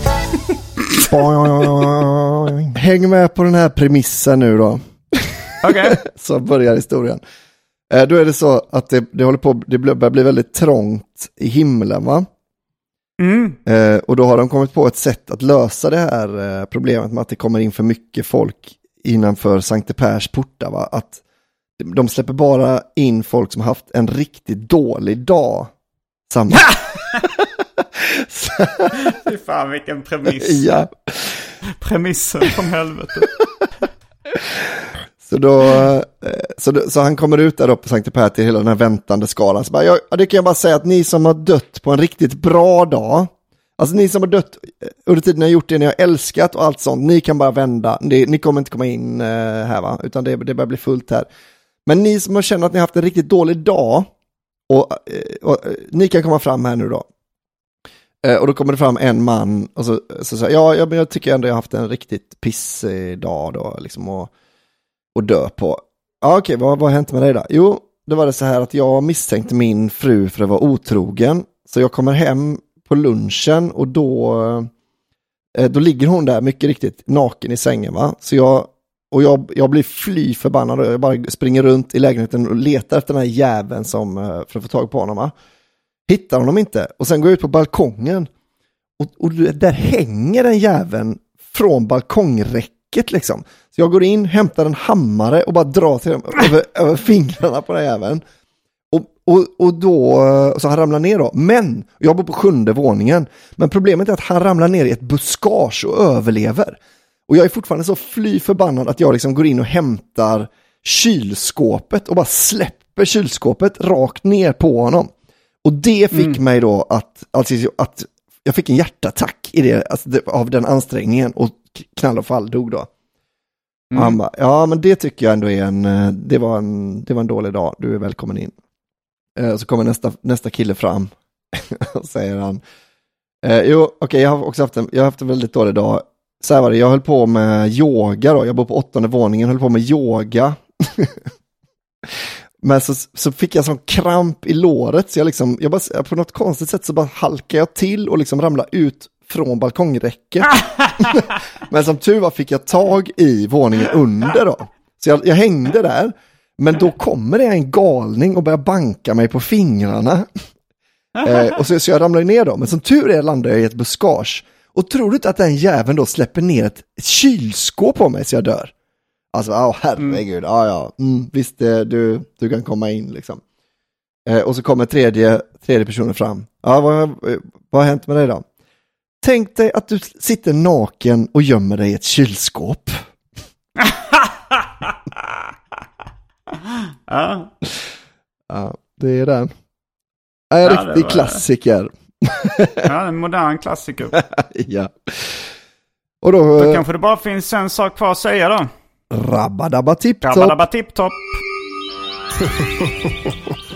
Speaker 3: Häng med på den här premissen nu då.
Speaker 2: Okej.
Speaker 3: så börjar historien. Eh, då är det så att det, det håller på, det börjar bli väldigt trångt i himlen va?
Speaker 2: Mm.
Speaker 3: Eh, och då har de kommit på ett sätt att lösa det här eh, problemet med att det kommer in för mycket folk innanför Sankte Pers portar va? Att de släpper bara in folk som haft en riktigt dålig dag. Samma.
Speaker 2: Fy fan vilken premiss.
Speaker 3: ja.
Speaker 2: Premissen från helvete.
Speaker 3: Så, då, eh, så, då, så han kommer ut där uppe på Sankte Per till hela den här väntande skalan. Så bara, jag, det kan jag bara säga att ni som har dött på en riktigt bra dag, alltså ni som har dött eh, under tiden ni har gjort det ni har älskat och allt sånt, ni kan bara vända, ni, ni kommer inte komma in eh, här va, utan det, det börjar bli fullt här. Men ni som har känt att ni har haft en riktigt dålig dag, och, och, och, ni kan komma fram här nu då. Och då kommer det fram en man och så säger ja, ja, men jag tycker ändå jag har haft en riktigt pissig dag då, liksom, och, och dö på. Ja, okej, vad, vad har hänt med dig då? Jo, det var det så här att jag misstänkte min fru för att vara otrogen. Så jag kommer hem på lunchen och då, eh, då ligger hon där mycket riktigt naken i sängen. va. Så jag, och jag, jag blir fly förbannad och jag bara springer runt i lägenheten och letar efter den här jäveln som, eh, för att få tag på honom. Va? Hittar honom inte och sen går jag ut på balkongen och, och där hänger den jäveln från balkongräcket liksom. Så jag går in, hämtar en hammare och bara drar till över, över fingrarna på den jäveln. Och, och, och då, eh, så han ramlar ner då. Men, jag bor på sjunde våningen. Men problemet är att han ramlar ner i ett buskage och överlever. Och jag är fortfarande så fly förbannad att jag liksom går in och hämtar kylskåpet och bara släpper kylskåpet rakt ner på honom. Och det fick mig då att, alltså, att jag fick en hjärtattack i det, alltså, av den ansträngningen och knall och fall dog då. Mm. han bara, ja men det tycker jag ändå är en, eh, det var en, det var en dålig dag, du är välkommen in. Eh, Så kommer nästa, nästa kille fram och säger han, eh, jo okej jag har också haft en, jag har haft en väldigt dålig dag. Så här var det, jag höll på med yoga då, jag bor på åttonde våningen, höll på med yoga. Men så, så fick jag sån kramp i låret så jag liksom, jag bara, på något konstigt sätt så bara halkade jag till och liksom ramlade ut från balkongräcket. Men som tur var fick jag tag i våningen under då. Så jag, jag hängde där. Men då kommer det en galning och börjar banka mig på fingrarna. Eh, och så, så jag ramlar ner då, men som tur är landar jag i ett buskage. Och tror du inte att den jäveln då släpper ner ett, ett kylskåp på mig så jag dör? Alltså, ja herregud, ja ja, mm, visst eh, du, du kan komma in liksom. Eh, och så kommer tredje, tredje personen fram. Ja, vad, vad har hänt med dig då? Tänk dig att du sitter naken och gömmer dig i ett kylskåp.
Speaker 2: Ja.
Speaker 3: Ja, det är den. En
Speaker 2: Ja,
Speaker 3: riktig
Speaker 2: var-
Speaker 3: klassiker.
Speaker 2: ja, en modern klassiker.
Speaker 3: ja. Och då,
Speaker 2: Då
Speaker 3: eh,
Speaker 2: kanske det bara finns en sak kvar att säga då.
Speaker 3: rabba-dabba tipp-topp.
Speaker 2: Rabba tipp-topp.